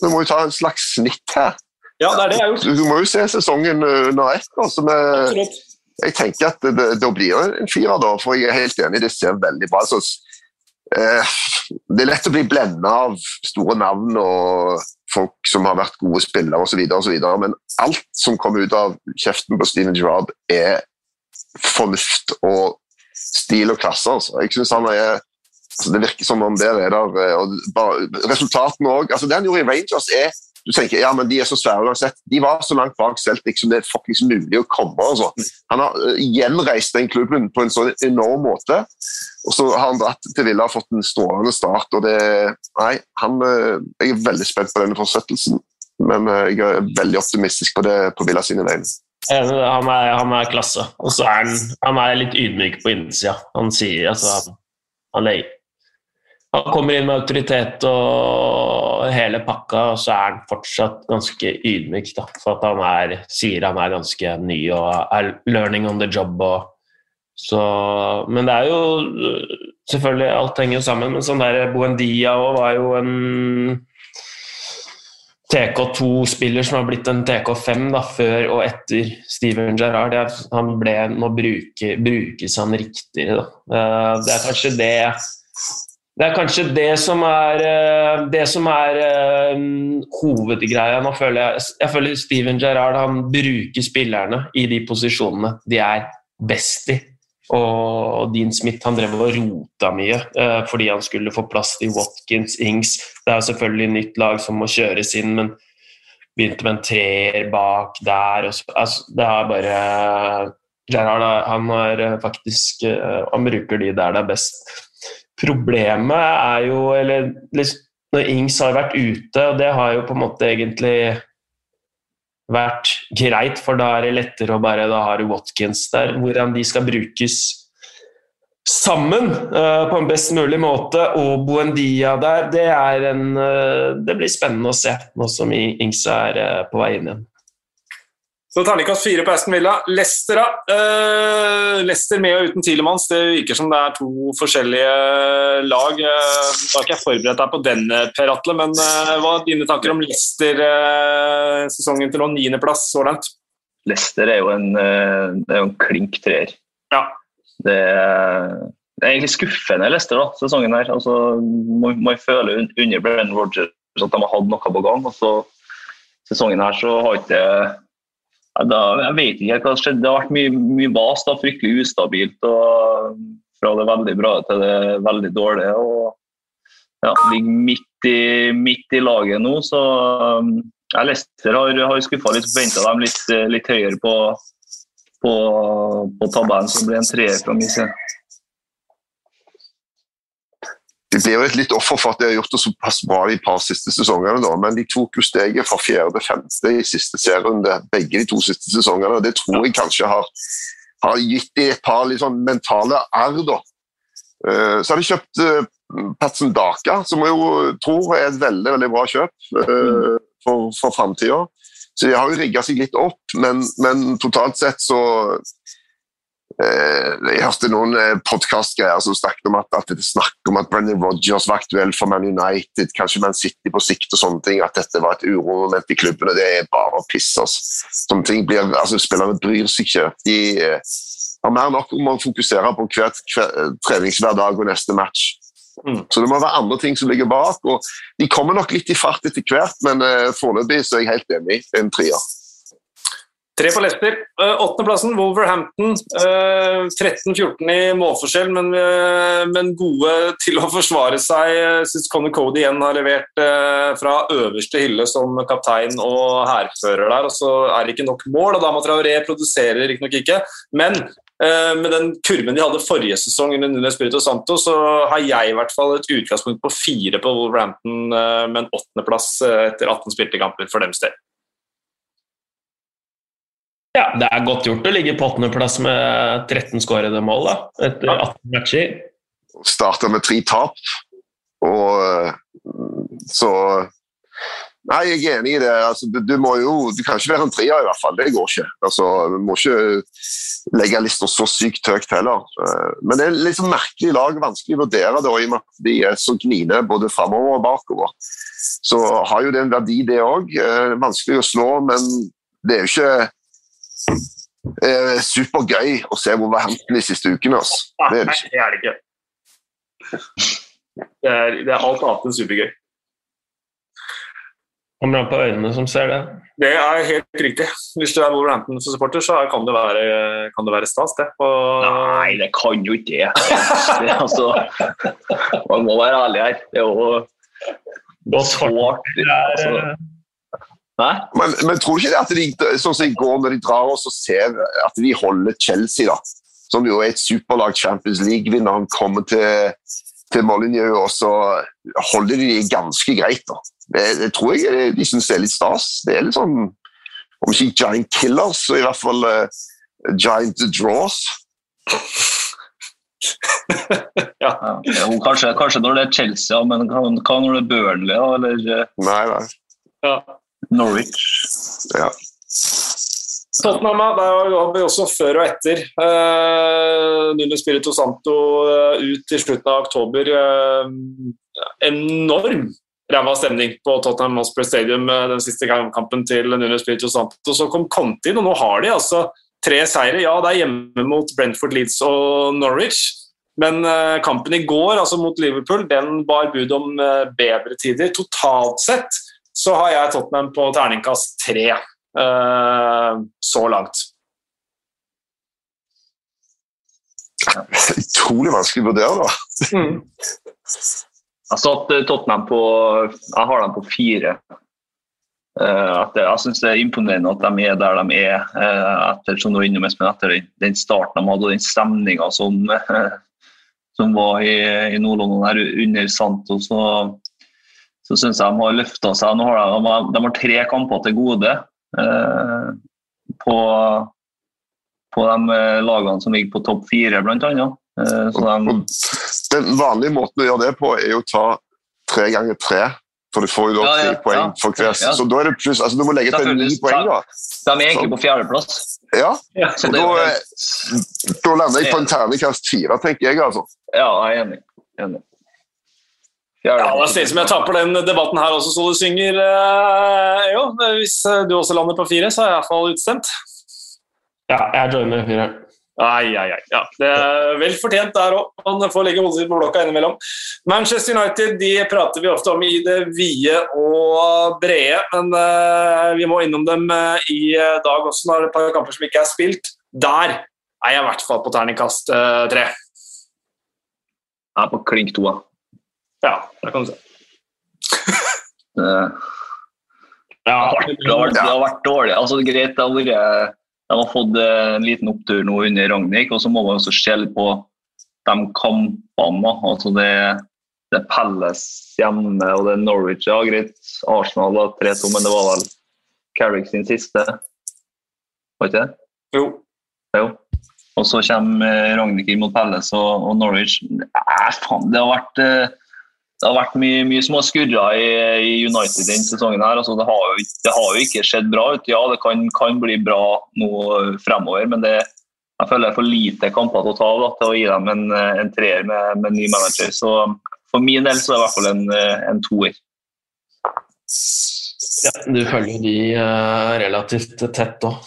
Du må jo ta en slags snitt her. Ja, det er det jeg har gjort. Du, må jo se sesongen uh, under ett. Altså så jeg tenker at det, da blir det en firer, da, for jeg er helt enig. Det ser veldig bra ut. Eh, det er lett å bli blenda av store navn og folk som har vært gode spillere osv., men alt som kommer ut av kjeften på Steven Gerrard, er fornuft og stil og klasse. Altså. Jeg synes han er altså Det virker som om der er der eh, og Resultatene òg. Altså, det han gjorde i Rangers, er du tenker ja, men de er så svære uansett. De var så langt bak Celtic som det er faktisk mulig å komme. Altså. Han har eh, gjenreist den klubben på en sånn enorm måte. Og så har han dratt til Villa og fått en strålende start. og det, nei, han, eh, Jeg er veldig spent på denne fortsettelsen, men jeg er veldig optimistisk på det på Villa sine vegne. Han er, han er klasse. Og så er han, han er litt ydmyk på innsida. Han sier altså han, han, han kommer inn med autoritet og hele pakka, og så er han fortsatt ganske ydmyk. Da, for at han er, sier han er ganske ny og er learning on the job. Og, så, men det er jo selvfølgelig Alt henger jo sammen, men sånn der Buendia òg var jo en TK2-spiller som har blitt en TK5 da, før og etter Steven Gerrard. Er, han ble, nå bruke, brukes han riktigere. Da. Eh, Det er kanskje det det er kanskje det som er, eh, det som er um, hovedgreia. Nå føler jeg, jeg føler Steven Gerrard han bruker spillerne i de posisjonene de er best i. Og Dean Smith han drev og rota mye uh, fordi han skulle få plass til Watkins, Ings. Det er selvfølgelig nytt lag som må kjøres inn, men begynte med en treer bak der. Så, altså, det er bare Gerrard han har faktisk Han bruker de der det er best. Problemet er jo eller, Når Ings har vært ute, og det har jo på en måte egentlig vært greit, for da er det lettere å bare Da har du Watkins der. Hvordan de skal brukes sammen uh, på en best mulig måte, og Buendia der, det en uh, Det blir spennende å se, nå som Ings er uh, på vei inn igjen. Så terningkast fire på Aston Villa. Leicester, da. Uh, Leicester med og uten Tilemanns. Det virker som det er to forskjellige lag. Uh, da har ikke jeg forberedt deg på den, Per Atle, men uh, hva er dine tanker om Leicester-sesongen til nå? Niendeplass så langt. Leicester er jo en, er jo en klink treer. Ja. Det, det er egentlig skuffende Leicester da, sesongen her. Altså, man, man føler under Brenn Rodgers at de har hatt noe på gang. og så Sesongen her så har ikke da, Jeg vet ikke hva som skjedde. Det har vært mye, mye vas. da, Fryktelig ustabilt. og Fra det veldig bra til det veldig dårlige. og ja, Ligger midt i, midt i laget nå, så um, ja, Leicester har, har skuffa litt. Forventa dem litt, litt høyere på, på, på tabellen, det blir en treer fra min side. De blir jo et litt offer for at de har gjort det såpass bra de par siste sesongene, da. men de tok jo steget fra fjerde til femte i siste serierunde, begge de to siste sesongene. og Det tror jeg kanskje har, har gitt dem et par sånn mentale arr. da. Eh, Så har de kjøpt Patson Daka, som jeg jo tror er et veldig veldig bra kjøp eh, for, for framtida. Så de har jo rigga seg litt opp, men, men totalt sett så Eh, Jeg hørte noen eh, podkastgreier som snakket om at, at det snakk om at Brendan Rodgers var aktuell for Man United, kanskje Man City på sikt og sånne ting, at dette var et uromoment i klubben, og det er bare å pisse oss. Sånne ting blir, altså Spillerne bryr seg ikke. De eh, har mer nok om å fokusere på hvert, hver, treningshver dag og neste match. Mm. Så det må være andre ting som ligger bak. og De kommer nok litt i fart etter hvert, men eh, foreløpig så er jeg helt enig. En trier. Tre på Leicester. Uh, Åttendeplassen, Wolverhampton. Uh, 13-14 i målforskjell, men, uh, men, gode til å forsvare seg. Syns Conor Cody igjen har levert fra øverste hylle som kaptein og hærfører der. og Så er det ikke nok mål, og Dama Traoré produserer riktignok ikke. Men med den kurven de hadde forrige sesong under Nunes Spirito Santo, så har jeg i hvert fall et utgangspunkt på fire på Wolverhampton, med en åttendeplass etter 18 spilte kamper for dems del. Ja, det er godt gjort å ligge på åttendeplass med 13 skårede mål da, etter 18 matcher. Starta med tre tap, og eh, så Nei, jeg er enig i det. Altså, du, du, må jo, du kan ikke være en trier, i hvert fall. Det går ikke. Altså, du må ikke legge lista så sykt høyt heller. Eh, men det er litt sånn merkelig lag, vanskelig å vurdere det, i og med at de er så gnine både framover og bakover. Så har jo det en verdi, det òg. Eh, vanskelig å slå, men det er jo ikke eh, supergøy å se hvor Wolverhampton de siste ukene. Altså. Det er det ikke. Det er det ikke. Det er, det er alt annet enn supergøy. Kommer an på øynene som ser det. Det er helt riktig. Hvis du er Wolverhampton-supporter, så kan det være, kan det være stas, det. Og... Nei, det kan jo ikke det. det altså, man må være ærlig her. Det er jo så artig. Altså. Men, men, tror du ikke det at de, sånn som i går, når de drar oss og ser at de holder Chelsea, da, som jo er et superlag Champions League-vinneren, han kommer til, til Molyneux, og så holder de ganske greit. da. Det, det tror jeg de syns er litt stas. Det er litt sånn, om ikke giant killers, så i hvert fall uh, giant draws. *laughs* ja. ja kanskje, kanskje, når det er Chelsea, men hva når det er Burnley? Eller? Nei, nei. Ja. Norwich. Ja. Tottenham der har vi også før og etter. Eh, Nuno Spirito Santo uh, ut i slutten av oktober. Eh, enorm ræva stemning på Tottenham Hotspur Stadium uh, den siste kampen til Nuno Spirito Santo. Så kom Conti inn, og nå har de altså tre seire. Ja, det er hjemme mot Brentford, Leeds og Norwich. Men kampen i går, altså mot Liverpool, den bar bud om bedre tider. Totalt sett så har jeg Tottenham på terningkast tre uh, så langt. Utrolig vanskelig å vurdere, da. Mm. Jeg har satt eh, Tottenham på Jeg har dem på fire. Uh, jeg jeg syns det er imponerende at de er der de er uh, etter som du var innom, etter den starten de hadde og den stemninga som, uh, *laughs* som var i, i Nord-London under Santos. Og så syns jeg de har løfta seg. Nå har de, de, har tre kamper til gode eh, på, på de eh, lagene som ligger på topp fire, bl.a. Eh, de... Den vanlige måten å gjøre det på, er å ta tre ganger tre. For du får jo da tre ja, ja, poeng ja, for hver. Så da er det pluss, altså Du må legge til ni poeng. da. De er egentlig på fjerdeplass. Ja, så da, da lander jeg på en terningkast fire, tenker jeg. altså. Ja, jeg er enig. enig. Ja, Det ser ut som jeg taper den debatten her også, så du synger. Eh, jo, hvis eh, du også lander på fire, så er jeg iallfall utstemt. Ja, jeg joiner fire. Ai, ai, ai. Ja, det er vel fortjent der òg. Man får legge hodet sitt på blokka innimellom. Manchester United de prater vi ofte om i det vide og brede, men uh, vi må innom dem uh, i dag også. når det er et par kamper som ikke er spilt. Der er jeg i hvert fall på terningkast uh, tre. Jeg er på klink to. Ja, det kan du si. *laughs* vært, det, har vært, det har vært dårlig. Altså, greit, det har vært, de har fått en liten opptur nå under Ragnhild, og så må man også skjelle på de kampene. Altså det, det Palace hjemme, og det er Norwich. Ja, greit, Arsenal var 3-2, men det var vel Carrick sin siste, var ikke det? Jo. jo. Og så kommer Ragnhild mot Palace og, og Norwich. Nei, faen, det har vært eh, det har vært mye, mye små skurrer i, i, United denne sesongen. her. Altså, det, har jo, det, har jo, ikke skjedd bra ut. Ja, det kan, kan bli bra nå fremover, men det, jeg føler det er for lite kamper til å ta av til å gi dem en, en treer med, med ny manager. Så for min del så er det i hvert fall en, en toer. Ja, du følger de uh, relativt tett òg.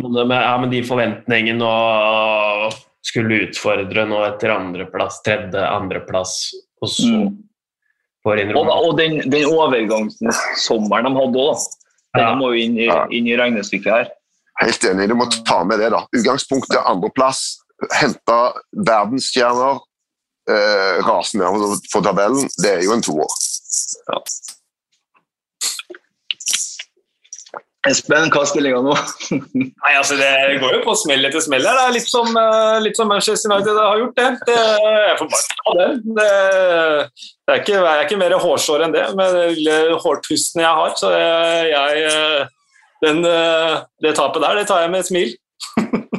Men, ja, med de forventningene og skulle utfordre nå etter andreplass, tredje, andreplass og så mm. Og, og den, den overgangssommeren de hadde òg, den ja. må jo inn i, inn i regnestykket her. Helt enig. Du må ta med det. da. Utgangspunktet andreplass. Hente verdensstjerner. Eh, rase nedover for tabellen. Det er jo en toer. Ja. Espen, hva er stillinga nå? *laughs* Nei, altså Det går jo på smell etter smell. Det er litt som, eh, litt som Manchester United har gjort det. det jeg får bare ta det. Det, det er ikke, jeg er ikke mer hårsår enn det med den lille jeg har. Så jeg eh, den, eh, Det tapet der, det tar jeg med et smil.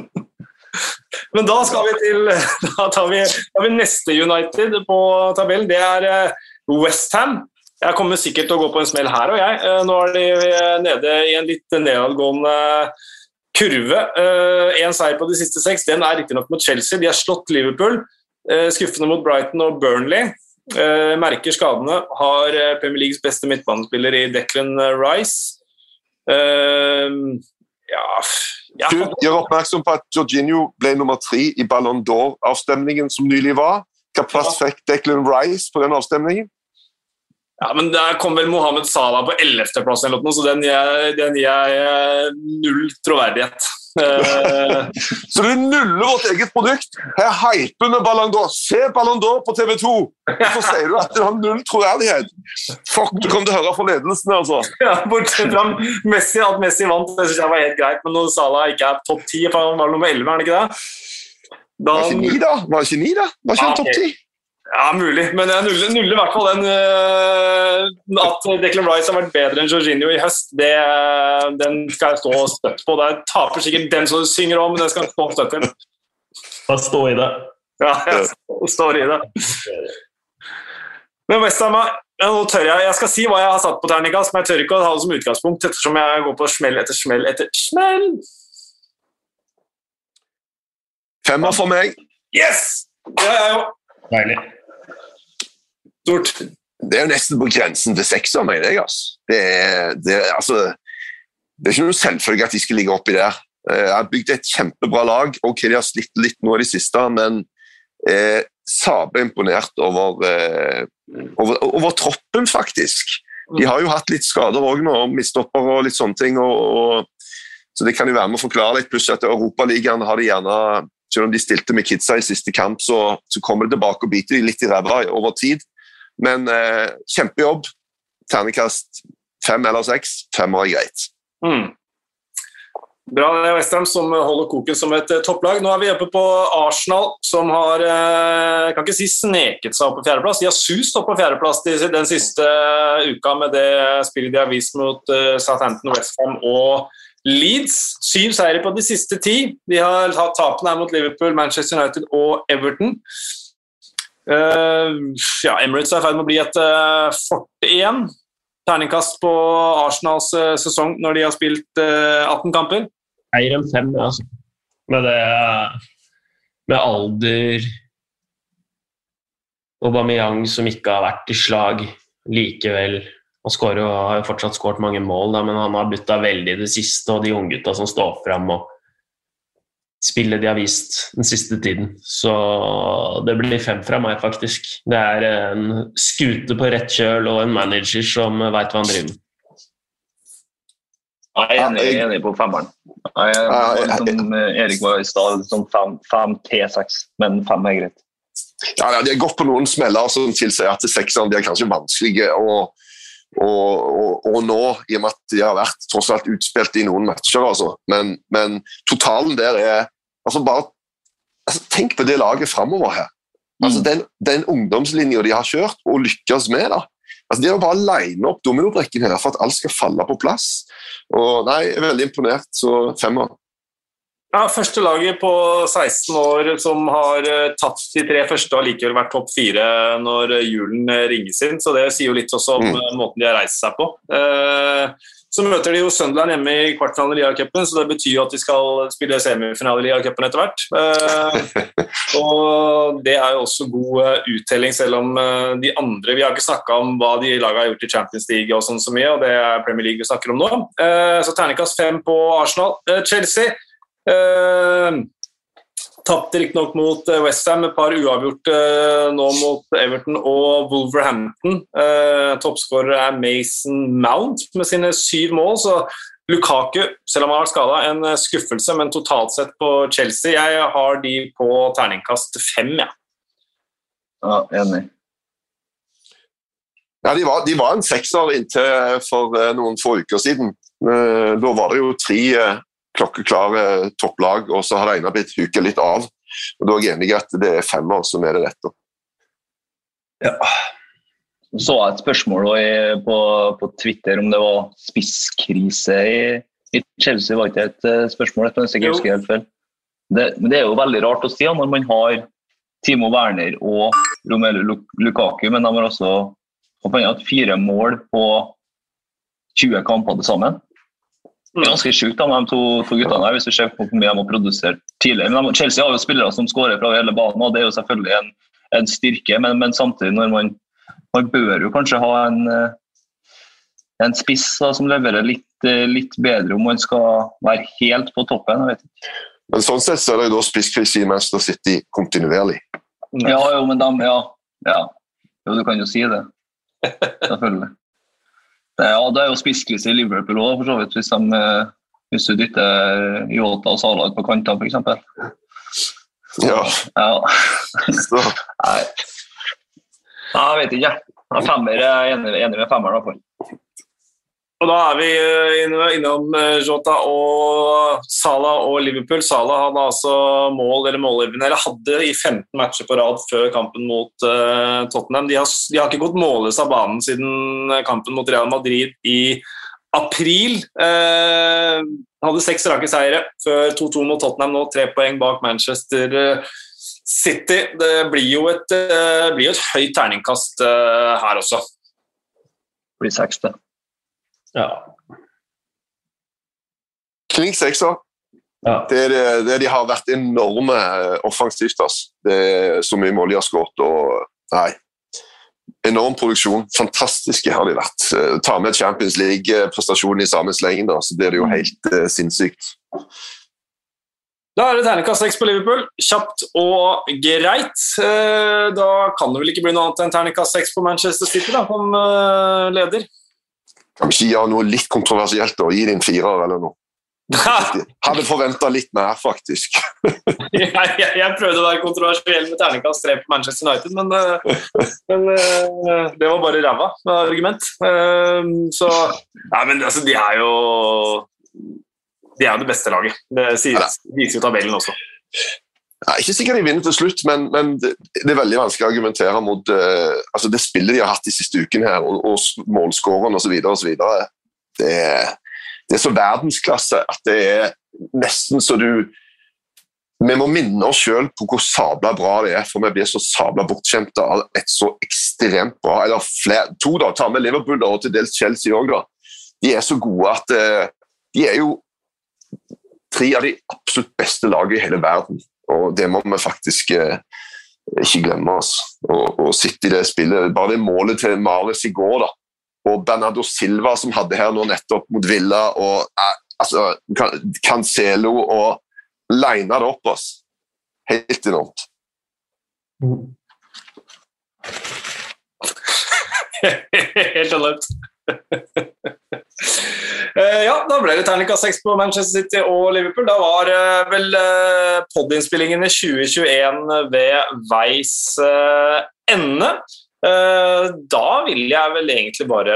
*laughs* Men da skal vi til *laughs* Da tar vi, tar vi neste United på tabellen. Det er Westham. Jeg kommer sikkert til å gå på en smell her og jeg. Eh, nå er de eh, nede i en litt nedadgående kurve. Én seier på de siste seks. Den er riktignok mot Chelsea. De har slått Liverpool. Skuffende mot Brighton og Burnley. Merker skadene. Har Premier Leagues beste midtbanespiller i Declan Rice. Ja, ja. Du gjør oppmerksom på at Jorginho ble nummer tre i Ballon d'Or-avstemningen som nylig var. Hva plass fikk Declan Rice på den avstemningen? Ja, men Der kom vel Mohammed Salah på 11.-plass, så den gir jeg eh, null troverdighet. *laughs* Så du nuller vårt eget produkt? Her hyper vi Ballon d'Or. Se Ballon d'Or på TV 2! Så sier du at du har null troverdighet. Fuck, du kom til å høre fra ledelsen, altså. Ja, Bortsett fra Messi, at Messi vant, det synes jeg var helt greit. Men når Salah ikke er topp ti, han var nummer 11, er han ikke det? Da... Var ikke ni, da? Var ikke ni, da? Var ikke han topp ti? Ja, mulig, men jeg nuller, nuller i hvert fall den uh, At Declan Rice har vært bedre enn Jorginho i høst, det, den skal jeg stå støtt på. Det taper sikkert den som synger om, men den skal jeg stå støtt til. Bare stå i det. Ja, jeg står i det. Men Westham nå tør jeg, jeg skal si hva jeg har satt på terningkast, men jeg tør ikke å ha det som utgangspunkt ettersom jeg går på smell etter smell etter smell. Femmer for meg. Yes! Det er jeg jo. Deilig. Stort. Det er jo nesten på grensen til sekser, mener jeg. Altså. Det, er, det, altså, det er ikke noe selvfølge at de skal ligge oppi der. Eh, jeg har bygd et kjempebra lag. Ok, De har slitt litt nå i det siste, men eh, sabla imponert over, eh, over, over, troppen, faktisk. De har jo hatt litt skader òg nå, mistopper og litt sånne ting. Og, og, så det kan jo være med å forklare litt. Pluss at Europaligaen har de gjerne Selv om de stilte med kidsa i siste kamp, så, så kommer det tilbake og biter litt i ræva over tid. Men eh, kjempejobb. Ternekast fem eller seks. Fem er greit. Mm. Bra det er Westham som holder koken som et uh, topplag. Nå er vi oppe på Arsenal, som har jeg kan ikke si sneket seg opp på fjerdeplass. De har sust opp på fjerdeplass den siste uh, uka med det spillet de har vist mot Southampton, Westham og Leeds. Syv seire på de siste ti. De har tatt tapene her mot Liverpool, Manchester United og Everton. Uh, ja, Emirates er i ferd med å bli et uh, forte igjen. Terningkast på Arsenals uh, sesong når de har spilt 18 kamper. Eier en fem, altså. Med det Med alder Aubameyang som ikke har vært i slag likevel. Han har jo fortsatt skåret mange mål, da, men han har butta veldig i det siste. Og de unggutta som står fram og spillet de har vist den siste tiden. Så det blir fem fra meg, faktisk. Det er en skute på rett kjøl og en manager som veit hva han driver med. Jeg er enig, enig på femmeren. Jeg er, som Erik var i stad, som fem, fem T6, men fem er greit. Ja, De har gått på noen smeller som tilsier at sekseren er kanskje vanskelig å, å, og, og, nå, i og med at de har vært tross alt utspilt i noen matcher. Altså. Men, men totalen der er altså bare, altså Tenk på det laget framover her. Altså mm. Den, den ungdomslinja de har kjørt og lykkes med. da, Altså, De har bare line opp dominobrikken her for at alt skal falle på plass. Og nei, Jeg er veldig imponert, så femmer. Ja, Første laget på 16 år som har uh, tatt de tre første og likevel vært topp fire når uh, julen uh, ringes inn. Så det sier jo litt også om mm. måten de har reist seg på. Så møter de jo Sunderland hjemme i kvartfinalen i Liacupen, så det betyr jo at de skal spille semifinale i Liacupen etter hvert. *laughs* og det er jo også god uttelling, selv om de andre Vi har ikke snakka om hva de laga har gjort i Champions League og sånn så mye, og det er Premier League vi snakker om nå. Så terningkast fem på Arsenal. Chelsea Uh, Tapte riktignok mot eh, Westham, et par uavgjort uh, nå mot Everton og Wolverhampton. Uh, Toppskårer er Mason Mount med sine syv mål, så Lukaku, selv om han har vært skada, en skuffelse, men totalt sett på Chelsea Jeg har de på terningkast fem, ja. Ja, enig. Ja, de var, de var en sekser inntil for eh, noen få uker siden. Eh, Da var det jo tre eh, klokkeklare topplag, og så har det ene blitt huket litt av. Og Da er jeg enig i at det er femmer som er det rette. Så jeg et spørsmål i- på, på Twitter om det var spisskrise i, i Chelsea. Var ikke et eh, spørsmål? Jeg ikke Jo. helt feil. Det, men det er jo veldig rart å si ja, når man har Timo Werner og Romelu Lukaku, men de har også hatt fire mål på 20 kamper til sammen. Det er ganske sjukt med de to, to guttene her, hvis du ser på hvor mye de har produsert tidligere. Men de, Chelsea har jo spillere som skårer fra hele banen, og det er jo selvfølgelig en, en styrke, men, men samtidig når man man bør jo kanskje ha en, eh, en spiss da, som leverer litt, eh, litt bedre om man skal være helt på toppen. Jeg vet ikke. Men sånn sett så er det jo da spisskrise i Manchester City kontinuerlig. Ja, jo, men de, ja, ja. Jo, du kan jo si det. Selvfølgelig. Det, ja, det er jo spisskrise i Liverpool òg, for så vidt, hvis, de, eh, hvis du dytter Yota og Salah på kantene, f.eks. Ja, Ja. så, *laughs* Nei. Nei, jeg vet ikke. Femmer er enig, enig med femmeren, i hvert fall. Og da er vi eh, innom eh, Jota og Salah og Liverpool. Salah hadde altså mål eller målgivende, eller hadde i 15 matcher på rad før kampen mot eh, Tottenham. De har, de har ikke gått målløs av banen siden kampen mot Real Madrid i april. Eh, hadde seks rake seire før 2-2 mot Tottenham, nå tre poeng bak Manchester City. Det blir jo et, eh, blir et høyt terningkast her også. Det Blir seks, det. Ja. klink sekser. ja. Det, er det, det de har vært enorme eh, offensivt. ass. Det er så mye mål de har skåret. og Nei. Enorm produksjon. Fantastiske har de vært. Eh, Ta med Champions League-prestasjonen i samme slengen, da, så blir det jo helt eh, sinnssykt. Da er det terningkast seks på Liverpool. Kjapt og greit. Eh, Da kan det vel ikke bli noe annet enn terningkast seks på Manchester City, da, som leder. Kan vi ikke gjøre noe litt kontroversielt og gi det en firer eller noe? *laughs* Hadde forventa litt mer, faktisk. *laughs* jeg, jeg, jeg prøvde å være kontroversiell med terningkast tre på Manchester United, men, eh, men eh, det var bare ræva argument. Eh, Så Nei, men altså, de er jo De er jo det beste laget. Det sier, viser jo tabellen også. Er ikke sikkert de vinner til slutt, men, men det, det er veldig vanskelig å argumentere mot uh, altså det spillet de har hatt de siste ukene, her, og, og målskårene osv. Det, er- det er så verdensklasse at det er nesten så du Vi må minne oss sjøl på hvor sabla bra det er, for vi blir så sabla bortskjemte av et så ekstremt bra Eller flere, to, da. Ta med Liverpool da, og til dels Chelsea òg, da. De er så gode at uh, De er jo tre av de absolutt beste lagene i hele verden. Og det må vi faktisk eh, ikke glemme. oss. Og sitte i det spillet. Bare det målet til Marius i går, da. Og Bernardo Silva som hadde her nå nettopp mot Villa, og eh, altså, Cancelo og lina det opp oss. Helt enormt. *laughs* Helt enormt. *laughs* Eh, ja, da ble det terningkast seks på Manchester City og Liverpool. Da var eh, vel uh, podinnspillingen i 2021 ved veis eh, ende. Eh, da vil jeg vel egentlig bare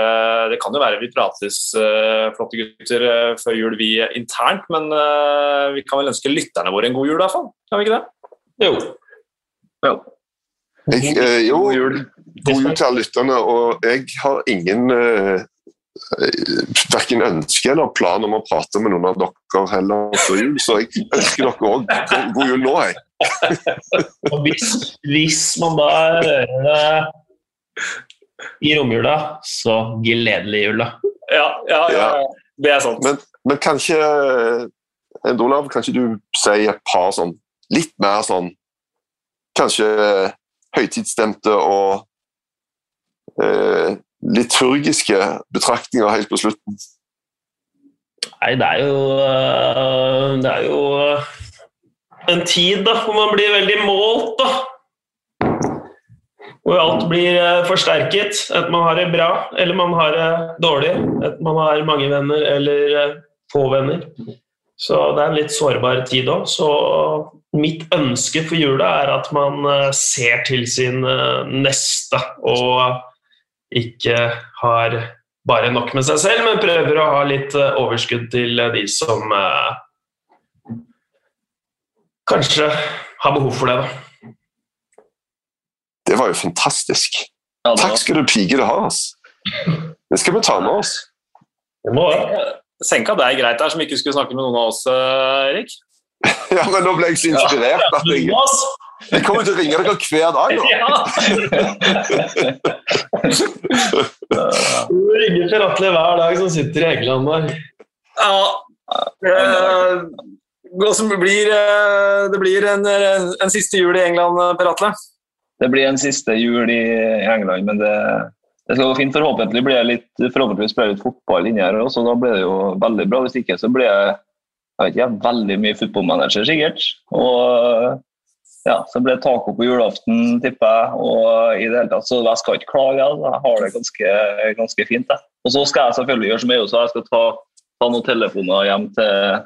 Det kan jo være vi prates, eh, flotte gutter, eh, før jul vi internt, men eh, vi kan vel ønske lytterne våre en god jul, i hvert fall. Kan vi ikke det? Jo. Ja. Jeg, øh, jo, God jul. God jul til alle lytterne. Og jeg har ingen uh, verken ønske eller plan om å prate med noen av dere heller før jul, så jeg ønsker dere òg god, god jul nå. Jeg. *laughs* Og hvis, hvis man da hører det i romjula, så gledelig jul, da. Ja, ja, ja, ja. det er sant. Men, men kanskje End Olav, kanskje du sier et par sånn litt mer sånn Kanskje høytidsstemte og eh, liturgiske betraktninger helt på slutten. Nei, det er jo øh, Det er jo øh, en tid da, hvor man blir veldig målt, da. Hvor alt blir forsterket. Enten man har det bra eller man har det dårlig. Enten man har mange venner eller få venner. Så det er en litt sårbar tid òg. Så mitt ønske for jula er at man eh, ser til sin eh, neste og ikke har bare nok med seg selv, men prøver å ha litt eh, overskudd til de som kanskje har behov for det. da. Det var jo fantastisk. Takk skal du pike det ha. Altså. Det skal vi ta med oss. Det må det. Senka det er greit der, som ikke skulle snakke med noen av oss, eh, Erik. Ja, men nå ble jeg så inspirert at jeg, jeg kommer til å ringe dere hver dag nå. du ringer Per Atle hver dag som sitter i England der. Ja. Eh, det blir, eh, det blir en, en, siste jul i England, Per Atle? Det blir en siste jul i England, men det det skal gå fint. Forhåpentlig blir det litt, forhåpentligvis blir det litt fotball inni her også, da blir det jo veldig bra. Hvis ikke så blir det jeg vet ikke, veldig mye fotballmanager, sikkert. Og ja, så ble det taco på julaften, tipper jeg. Og i det hele tatt, så jeg skal ikke klage. Altså. Jeg har det ganske, ganske fint. Jeg. Og så skal jeg selvfølgelig gjøre som jeg også, jeg skal ta, ta noen telefoner hjem til,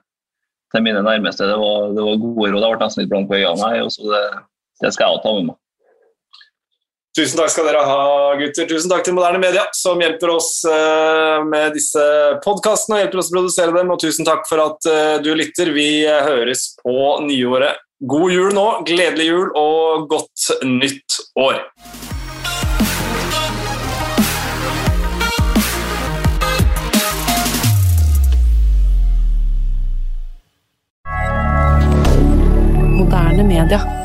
til mine nærmeste. Det var, det var gode råd. Jeg ble nesten litt blank på øynene. Det, det skal jeg ta med meg. Tusen takk skal dere ha, gutter. Tusen takk til Moderne Media, som hjelper oss uh, med disse podkastene og hjelper oss å produsere dem. Og tusen takk for at uh, du lytter. Vi uh, høres på nyåret. God jul nå, gledelig jul og godt nytt år. Moderne media.